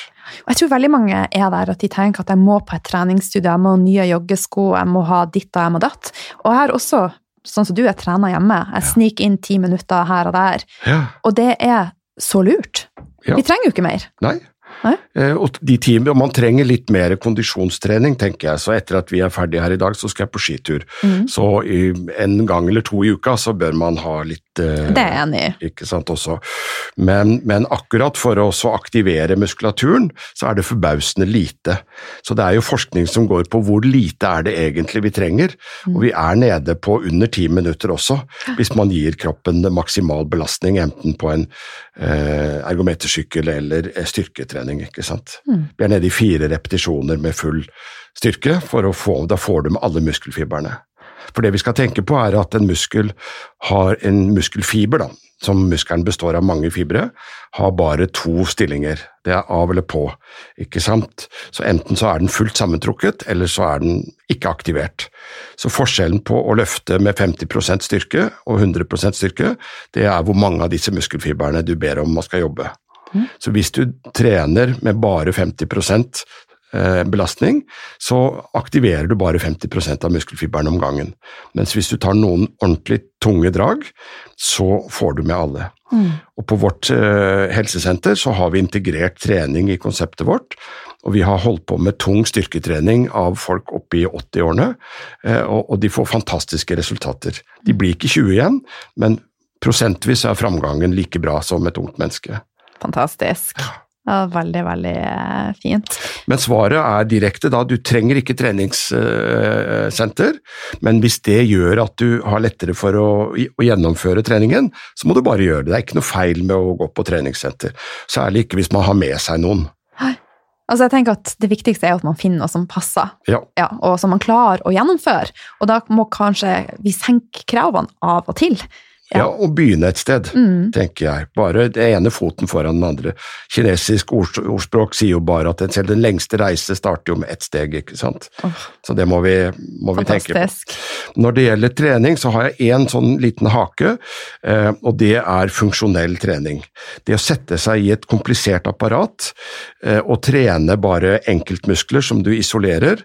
Jeg tror veldig mange er der at de tenker at jeg må på et treningsstudio, jeg må ha nye joggesko, jeg må ha ditt og jeg må datt. Og jeg har også sånn som du jeg trener hjemme. Jeg sniker inn ti minutter her og der. Ja. Og det er så lurt. Ja. Vi trenger jo ikke mer. Nei. Eh, og de timene, Man trenger litt mer kondisjonstrening, tenker jeg. Så etter at vi er ferdige her i dag, så skal jeg på skitur. Mm. Så i, en gang eller to i uka så bør man ha litt eh, Det er jeg enig i. Ikke sant også. Men, men akkurat for å aktivere muskulaturen, så er det forbausende lite. Så det er jo forskning som går på hvor lite er det egentlig vi trenger. Mm. Og vi er nede på under ti minutter også, hvis man gir kroppen maksimal belastning, enten på en eh, ergometersykkel eller eh, styrketrening trening. ikke sant? Mm. Vi er nede i fire repetisjoner med full styrke, for å få, da får du med alle muskelfibrene. For det vi skal tenke på er at en muskel har en muskelfiber, da, som muskelen består av mange fibre, har bare to stillinger. Det er av eller på, ikke sant. Så enten så er den fullt sammentrukket, eller så er den ikke aktivert. Så forskjellen på å løfte med 50% styrke og 100% styrke, det er hvor mange av disse muskelfibrene du ber om man skal jobbe. Så hvis du trener med bare 50 eh, belastning, så aktiverer du bare 50 av muskelfiberen om gangen. Mens hvis du tar noen ordentlig tunge drag, så får du med alle. Mm. Og på vårt eh, helsesenter så har vi integrert trening i konseptet vårt. Og vi har holdt på med tung styrketrening av folk oppe i 80-årene, eh, og, og de får fantastiske resultater. De blir ikke 20 igjen, men prosentvis er framgangen like bra som et ungt menneske. Fantastisk. Ja, veldig, veldig eh, fint. Men svaret er direkte da. Du trenger ikke treningssenter, men hvis det gjør at du har lettere for å, å, gjennomføre treningen, så må du bare gjøre det. Det er ikke noe feil med å gå på treningssenter. Særlig ikke hvis man har med seg noen. Altså jeg tenker at Det viktigste er at man finner noe som passer, ja. Ja, og som man klarer å gjennomføre. Og da må kanskje vi senke kravene av og til. Ja, og begynne et sted, mm. tenker jeg. Bare det ene foten foran den andre. Kinesisk ordspråk sier jo bare at selv den lengste reise starter jo med ett steg, ikke sant. Oh. Så det må vi, må vi tenke på. Når det gjelder trening, så har jeg én sånn liten hake, eh, og det er funksjonell trening. Det å sette seg i et komplisert apparat eh, og trene bare enkeltmuskler som du isolerer,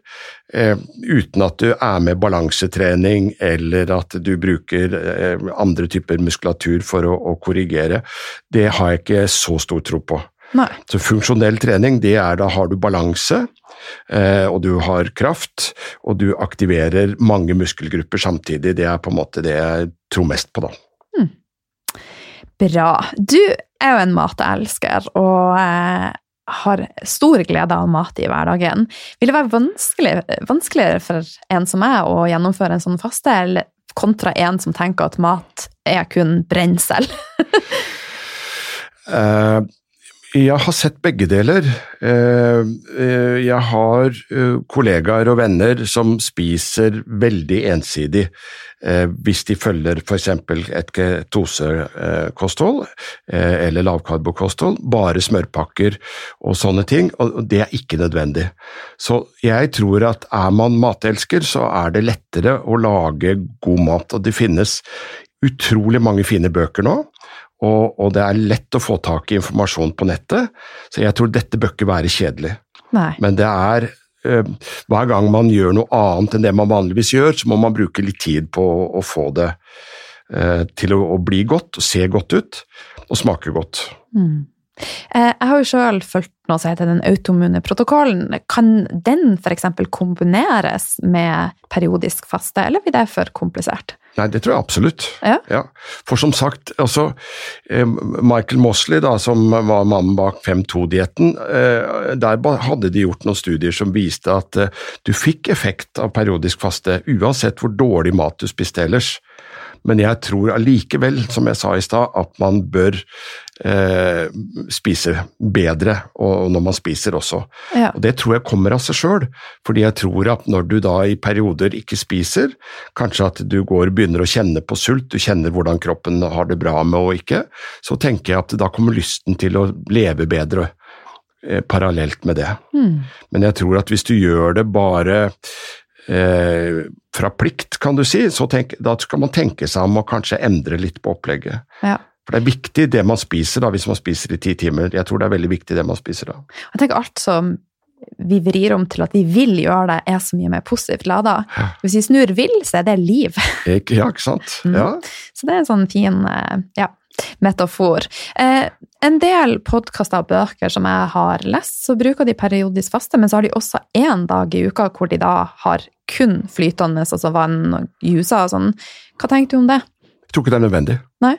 uten at du er med balansetrening eller at du bruker eh, andre typer muskulatur for å, å, korrigere, det har jeg ikke så stor tro på. Nei. Så funksjonell trening, det er da har du balanse, eh, og du har kraft, og du aktiverer mange muskelgrupper samtidig. Det er på en måte det jeg tror mest på, da. Hmm. Bra. Du er jo en matelsker, og eh, har stor glede av mat i hverdagen. Vil det være vanskelig, vanskeligere for en som meg å gjennomføre en sånn faste, eller kontra en som tenker at mat er kun brensel? uh, jeg har sett begge deler. Uh, uh, jeg har kollegaer og venner som spiser veldig ensidig. Eh, hvis de følger f.eks. et ketosekosthold eh, eller lavkarbokosthold, bare smørpakker og sånne ting, og det er ikke nødvendig. Så jeg tror at er man matelsker, så er det lettere å lage god mat, og det finnes utrolig mange fine bøker nå. Og, og det er lett å få tak i informasjon på nettet, så jeg tror dette bør ikke være kjedelig. Nei. Men det er hver gang man gjør noe annet enn det man vanligvis gjør, så må man bruke litt tid på å få det eh, til å, bli godt, se godt ut og smake godt. Mm. Eh, jeg har jo sjøl fulgt noe som heter den automune protokollen. Kan den f.eks. kombineres med periodisk faste, eller blir det for komplisert? Nei, det tror jeg absolutt. Ja. ja. For som sagt, altså Michael Mosley, da, som var mannen bak 5-2-dietten, eh, der hadde de gjort noen studier som viste at eh, du fikk effekt av periodisk faste uansett hvor dårlig mat du spiste ellers. Men jeg tror allikevel, som jeg sa i stad, at man bør eh, spise bedre, og når man spiser også. Ja. Og Det tror jeg kommer av seg sjøl, fordi jeg tror at når du da i perioder ikke spiser, kanskje at du går begynner å kjenne på sult, du kjenner hvordan kroppen har det bra med og ikke, så tenker jeg at da kommer lysten til å leve bedre eh, parallelt med det. Mm. Men jeg tror at hvis du gjør det bare eh, fra plikt, kan du si, så tenk, da skal man tenke seg om å kanskje endre litt på opplegget. Ja. For det er viktig det man spiser da, hvis man spiser i ti timer. Jeg tror det er veldig viktig det man spiser da. Jeg tenker alt som vi vrir om til at vi vil gjøre det, er så mye mer positivt lada. Hvis vi snur vil, så er det liv. Ja, ikke sant. Mm. Så det er en sånn fin eh, ja, metafor. Eh, en del podkaster og bøker som jeg har lest, så bruker de periodisk faste, men så har de også én dag i uka hvor de da har kun flytende, altså vann og juicer og sånn. Hva tenker du om det? Jeg tror ikke det er nødvendig. Nei?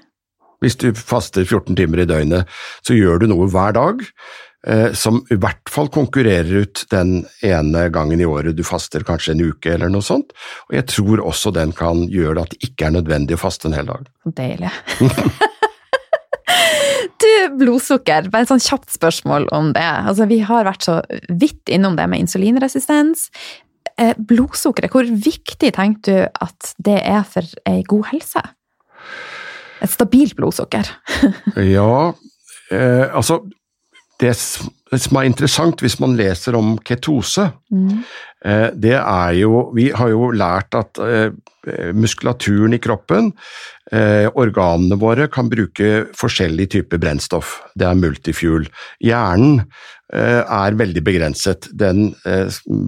Hvis du faster 14 timer i døgnet, så gjør du noe hver dag eh, som i hvert fall konkurrerer ut den ene gangen i året du faster kanskje en uke eller noe sånt. Og jeg tror også den kan gjøre det at det ikke er nødvendig å faste en hel dag. Deilig. blodsukker, bare et sånn kjapt spørsmål om det. Altså, vi har vært så vidt innom det med insulinresistens. Eh, blodsukkeret, hvor viktig tenker du at det er for ei god helse? Et stabilt blodsukker. ja, eh, altså Det som er interessant hvis man leser om ketose, mm. det er jo Vi har jo lært at muskulaturen i kroppen, organene våre, kan bruke forskjellig type brennstoff. Det er multifuel. Hjernen er veldig begrenset. Den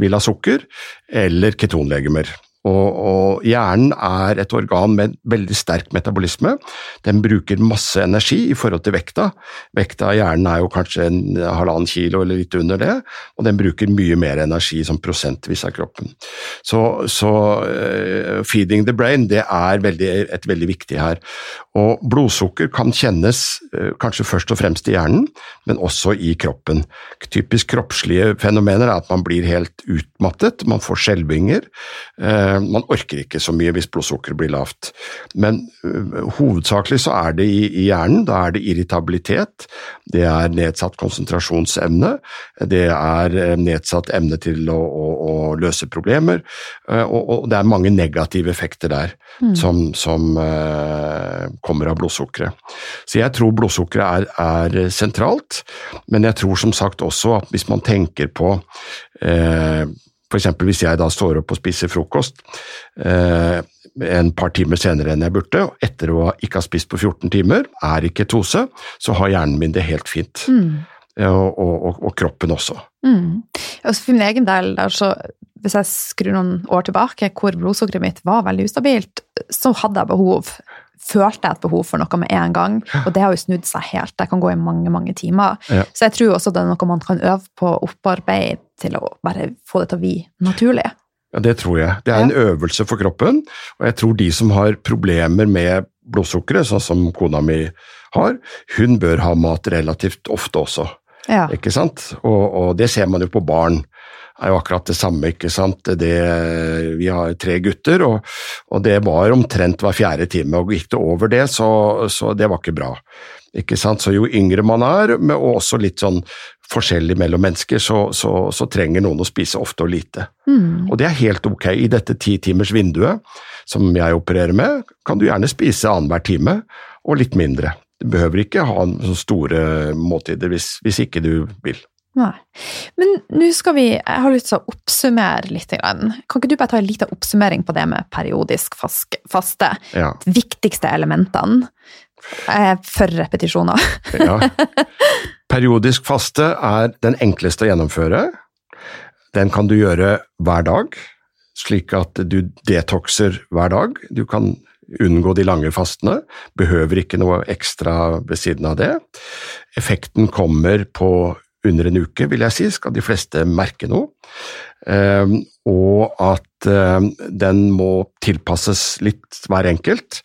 vil ha sukker eller ketonlegemer. Og, og, hjernen er et organ med veldig sterk metabolisme. Den bruker masse energi i forhold til vekta. Vekta av hjernen er jo kanskje en halvannen kilo eller litt under det, og den bruker mye mer energi som prosentvis av kroppen. Så, så uh, feeding the brain det er veldig, et veldig viktig her. Og blodsukker kan kjennes uh, kanskje først og fremst i hjernen, men også i kroppen. Typisk kroppslige fenomener er at man blir helt utmattet, man får skjelvinger. Eh, man orker ikke så mye hvis blodsukkeret blir lavt. Men uh, hovedsakelig så er det i, hjernen. Da er det irritabilitet, det er nedsatt konsentrasjonsevne, det er nedsatt evne til å, å, å løse problemer, og, og, det er mange negative effekter der mm. som, som kommer av blodsukkeret. Så jeg tror blodsukkeret er, er, sentralt, men jeg tror som sagt også at hvis man tenker på eh, F.eks. hvis jeg da står opp og spiser frokost eh, en par timer senere enn jeg burde, og etter å ikke ha spist på 14 timer, er i ketose, så har hjernen min det helt fint. Mm. Og, og, og, kroppen også. Mm. Altså for min egen del, altså, hvis jeg skrur noen år tilbake, hvor blodsukkeret mitt var veldig ustabilt, så hadde jeg behov følte jeg et behov for noe med en gang, og det har jo snudd seg helt. Det kan gå i mange, mange timer. Ja. Så jeg tror også det er noe man kan øve på å opparbeide til å bare få det til å bli naturlig. Ja, det tror jeg. Det er en øvelse for kroppen, og jeg tror de som har problemer med blodsukkeret, sånn som kona mi har, hun bør ha mat relativt ofte også. Ja. Ikke sant? Og, og, det ser man jo på barn er jo akkurat det samme, ikke sant. Det, vi har tre gutter, og, og, det var omtrent hver fjerde time. og Gikk det over det, så, så det var ikke bra. Ikke sant? Så jo yngre man er, og også litt sånn forskjellig mellom mennesker, så, så, så trenger noen å spise ofte og lite. Mm. Og det er helt ok. I dette ti timers vinduet som jeg opererer med, kan du gjerne spise annenhver time, og litt mindre. Du behøver ikke ha så store måltider hvis, hvis ikke du vil. Nei. Men nå skal vi Jeg har lyst til å oppsummere litt. Kan ikke du bare ta en liten oppsummering på det med periodisk faste? Ja. De viktigste elementene for repetisjoner. ja. Periodisk faste er den enkleste å gjennomføre. Den kan du gjøre hver dag, slik at du detoxer hver dag. Du kan unngå de lange fastene, behøver ikke noe ekstra ved siden av det. Effekten kommer på under en uke, vil jeg si, skal de fleste merke noe. Ehm, og at ehm, den må tilpasses litt hver enkelt.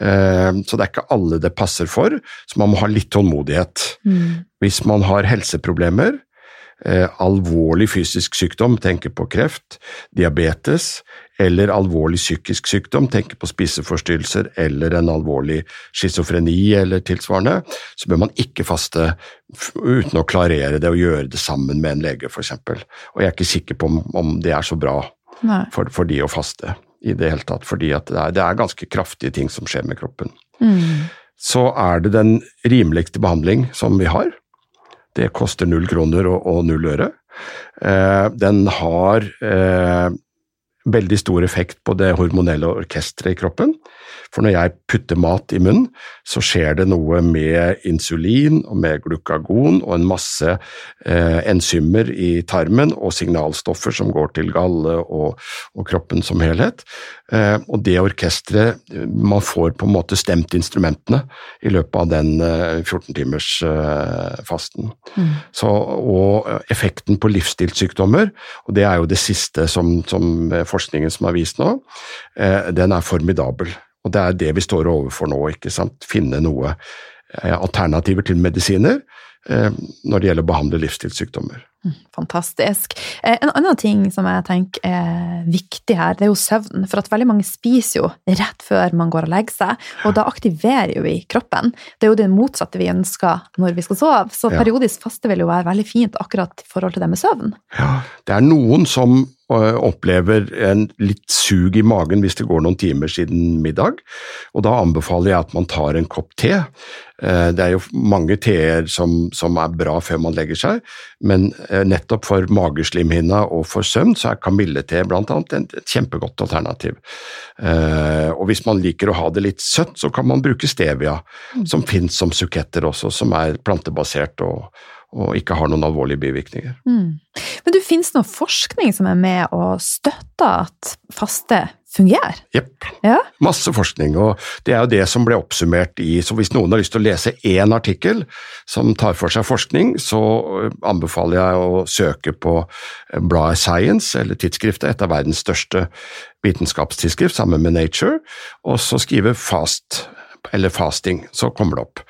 Ehm, så det er ikke alle det passer for, så man må ha litt tålmodighet. Mm. Hvis man har helseproblemer, alvorlig fysisk sykdom, tenker på kreft, diabetes, eller alvorlig psykisk sykdom, tenker på spiseforstyrrelser eller en alvorlig schizofreni eller tilsvarende, så bør man ikke faste uten å klarere det og gjøre det sammen med en lege, f.eks. Og jeg er ikke sikker på om, om det er så bra for, for, de å faste i det hele tatt, fordi det er, det er, ganske kraftige ting som skjer med kroppen. Mm. Så er det den rimeligste behandling som vi har. Det koster null kroner og, og null øre. Eh, den har eh, veldig stor effekt på det hormonelle orkesteret i kroppen. For når jeg putter mat i munnen, så skjer det noe med insulin og med glukagon og en masse eh, enzymer i tarmen og signalstoffer som går til galle og, og kroppen som helhet. Eh, og det orkesteret Man får på en måte stemt instrumentene i løpet av den eh, 14-timers eh, fasten. Mm. Så, og effekten på livsstilssykdommer, og det er jo det siste som, som forskningen som har vist nå, eh, den er formidabel. Og det er det vi står overfor nå, ikke sant. Finne noe eh, alternativer til medisiner eh, når det gjelder å behandle livsstilssykdommer. Fantastisk. Eh, en annen ting som jeg tenker er viktig her, det er jo søvn. For at veldig mange spiser jo rett før man går og legger seg, og da aktiverer jo vi kroppen. Det er jo det motsatte vi ønsker når vi skal sove. Så periodisk faste vil jo være veldig fint akkurat i forhold til det med søvn. Ja, det er noen som øh, opplever en litt sug i magen hvis det går noen timer siden middag, og da anbefaler jeg at man tar en kopp te. Eh, Det er jo mange teer som, som er bra før man legger seg, men eh, nettopp for mageslimhinna og for søvn så er kamillete blant annet et kjempegodt alternativ. Eh, Og hvis man liker å ha det litt søtt, så kan man bruke stevia, som finnes som suketter også, som er plantebasert og, og ikke har noen alvorlige bivirkninger. Mm. Men du, det noe forskning som er med og støtter at faste fungerer? Jepp. Ja? Masse forskning, og det er jo det som ble oppsummert i Så hvis noen har lyst til å lese én artikkel som tar for seg forskning, så øh, anbefaler jeg å søke på øh, bladet Science, eller tidsskriftet, et av verdens største vitenskapstidsskrift, sammen med Nature, og så skrive Fast, eller fasting, så kommer det opp.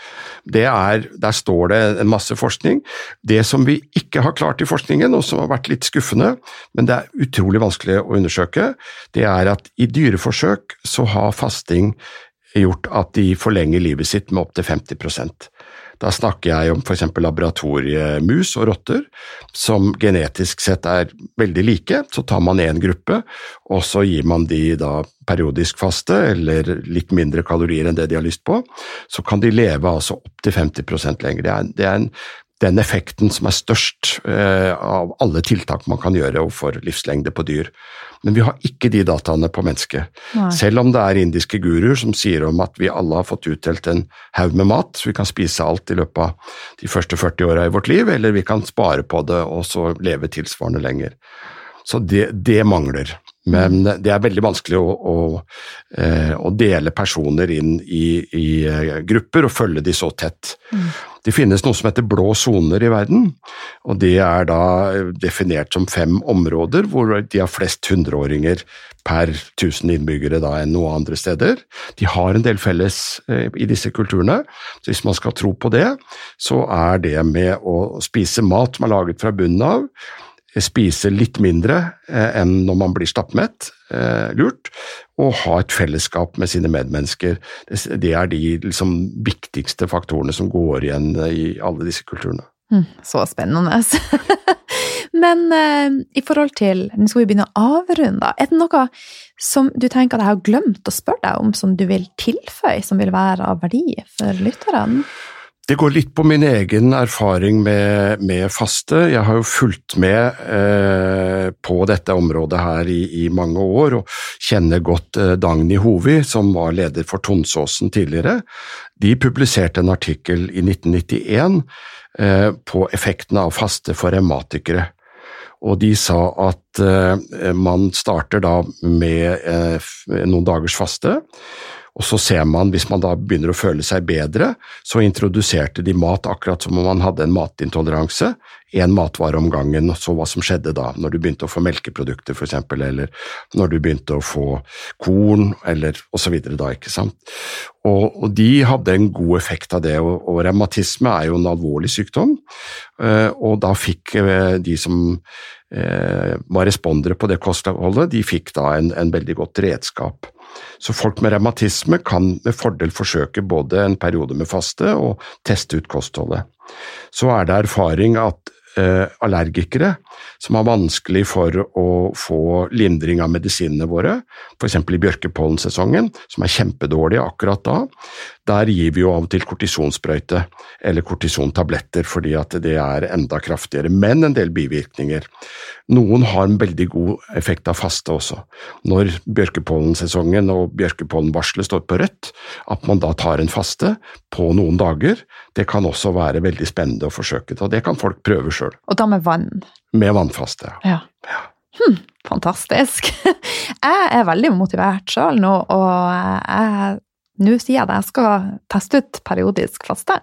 Det er, der står det en masse forskning. Det som vi ikke har klart i forskningen, og som har vært litt skuffende, men det er utrolig vanskelig å undersøke, det er at i dyreforsøk så har fasting gjort at de forlenger livet sitt med opptil 50 Da snakker jeg om f.eks. laboratoriemus og rotter, som genetisk sett er veldig like. Så tar man én gruppe, og så gir man de da periodisk faste, eller litt mindre kalorier enn det de har lyst på. Så kan de leve altså opptil 50% lenger. Det er, det er en, den effekten som er størst eh, av alle tiltak man kan gjøre overfor livslengde på dyr. Men vi har ikke de dataene på mennesket. Nei. Selv om det er indiske guruer som sier om at vi alle har fått utdelt en haug med mat, så vi kan spise alt i løpet av de første 40 åra i vårt liv, eller vi kan spare på det og så leve tilsvarende lenger. Så det, det mangler. Men det er veldig vanskelig å, å, eh, å dele personer inn i, i eh, grupper og følge de så tett. Det finnes noe som heter blå soner i verden, og det er da definert som fem områder hvor de har flest hundreåringer per 1000 innbyggere da enn noe andre steder. De har en del felles eh, i disse kulturene, så hvis man skal tro på det, så er det med å spise mat som er laget fra bunnen av, spise litt mindre eh, enn når man blir stappmett, eh, lurt, og ha et fellesskap med sine medmennesker. Det, er de liksom, viktigste faktorene som går igjen eh, i alle disse kulturene. Mm, Så spennende. Men eh, i forhold til Nå skal vi begynne å avrunde. Er det noe som du tenker at jeg har glemt å spørre deg om, som du vil tilføye, som vil være av verdi for lytterne? Det går litt på min egen erfaring med, med faste. Jeg har jo fulgt med eh, på dette området her i, i, mange år, og kjenner godt eh, Dagny Hovi, som var leder for Tonsåsen tidligere. De publiserte en artikkel i 1991 eh, på effekten av faste for revmatikere. Og de sa at eh, man starter da med eh, noen dagers faste. Og så ser man, hvis man da begynner å føle seg bedre, så introduserte de mat akkurat som om man hadde en matintoleranse. Én matvare om gangen, og så hva som skjedde da, når du begynte å få melkeprodukter f.eks., eller når du begynte å få korn, eller osv. da, ikke sant. Og, og, de hadde en god effekt av det, og, og revmatisme er jo en alvorlig sykdom, og da fikk de som var respondere på det kostholdet, de fikk da en, en veldig godt redskap. Så folk med revmatisme kan med fordel forsøke både en periode med faste og teste ut kostholdet. Så er det erfaring at eh, allergikere som har vanskelig for å få lindring av medisinene våre, f.eks. i bjørkepollensesongen, som er kjempedårlig akkurat da, der gir vi jo av og til kortisonsprøyte eller kortisontabletter fordi at det er enda kraftigere, men en del bivirkninger. Noen har en veldig god effekt av faste også. Når bjørkepollensesongen og bjørkepollenvarselet står på rødt, at man da tar en faste på noen dager, det kan også være veldig spennende å forsøke, og det kan folk prøve sjøl. Og da med vann? Med vannfaste. Ja. Hm, fantastisk. Jeg er veldig motivert sjøl nå, og jeg nå sier jeg at jeg skal teste ut periodisk faste.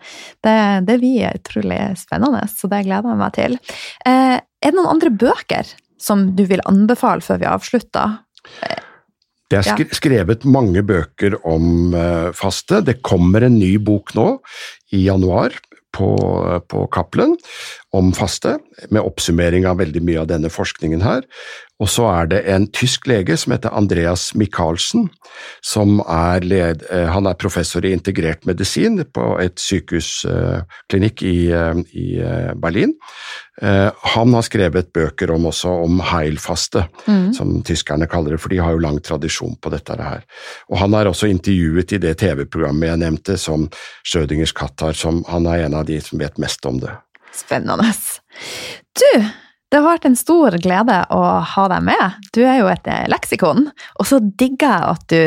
Det, det blir utrolig spennende, så det gleder jeg meg til. Eh, er det noen andre bøker som du vil anbefale før vi avslutter? Det er sk skrevet mange bøker om uh, faste. Det kommer en ny bok nå, i januar, på, på Cappelen om faste, med oppsummering av veldig mye av denne forskningen her. Og så er det en tysk lege som heter Andreas Michaelsen, som er, led, eh, han er professor i integrert medisin på et sykehusklinikk i, eh, i eh, Berlin. Han har skrevet bøker om også om heilfaste, mm. som tyskerne kaller det, for de har jo lang tradisjon på dette her. Og han er også intervjuet i det TV-programmet jeg nevnte, som Schrødingers katt har, som han er en av de som vet mest om det. Spennende. Du, det har vært en stor glede å ha deg med. Du er jo et eh, leksikon, og så digger jeg at du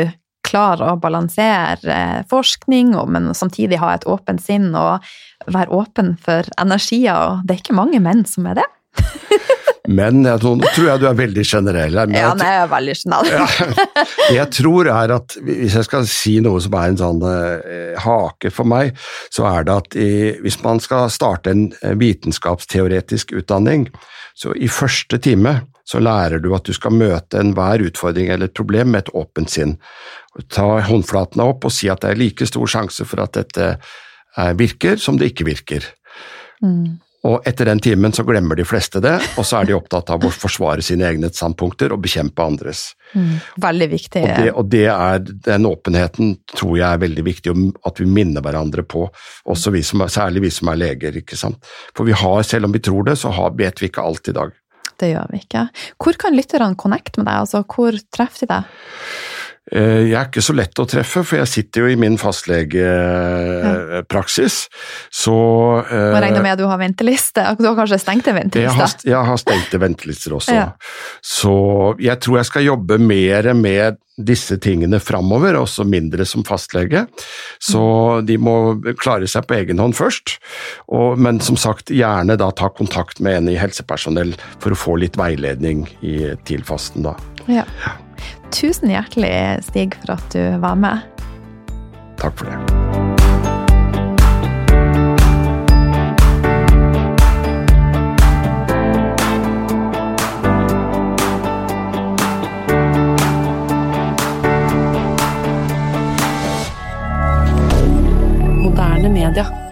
klarer å balansere eh, forskning, men samtidig ha et åpent sinn og være åpen for energier. Og det er ikke mange menn som er det. Men jeg tror, tror jeg du er veldig generell her. Ja, jeg er veldig generell. ja, jeg tror er at hvis jeg skal si noe som er en sånn eh, hake for meg, så er det at i, hvis man skal starte en eh, vitenskapsteoretisk utdanning, så i første time så lærer du at du skal møte enhver utfordring eller et problem med et åpent sinn. Ta håndflatene opp og si at det er like stor sjanse for at dette eh, virker som det ikke virker. Mm. Og etter den timen så glemmer de fleste det, og så er de opptatt av å forsvare sine egne standpunkter og bekjempe andres. Mm, veldig viktig. Og, det, og det er, den åpenheten tror jeg er veldig viktig at vi minner hverandre på, også vi som, særlig vi som er leger. ikke sant? For vi har, selv om vi tror det, så har, vet vi ikke alt i dag. Det gjør vi ikke. Hvor kan lytterne connecte med deg, altså hvor treffer de deg? Eh, jeg er ikke så lett å treffe, for jeg sitter jo i min fastlegepraksis, så uh, Og regner med at du har venteliste? Du har kanskje stengte ventelister? Jeg har, jeg har stengte ventelister også. Ja. Så jeg tror jeg skal jobbe mer med disse tingene framover, også mindre som fastlege. Så de må klare seg på egen hånd først, og, men som sagt gjerne da ta kontakt med en i helsepersonell for å få litt veiledning i, til fasten da. Ja. Tusen hjertelig, Stig, for at du var med. Takk for det. Moderne media.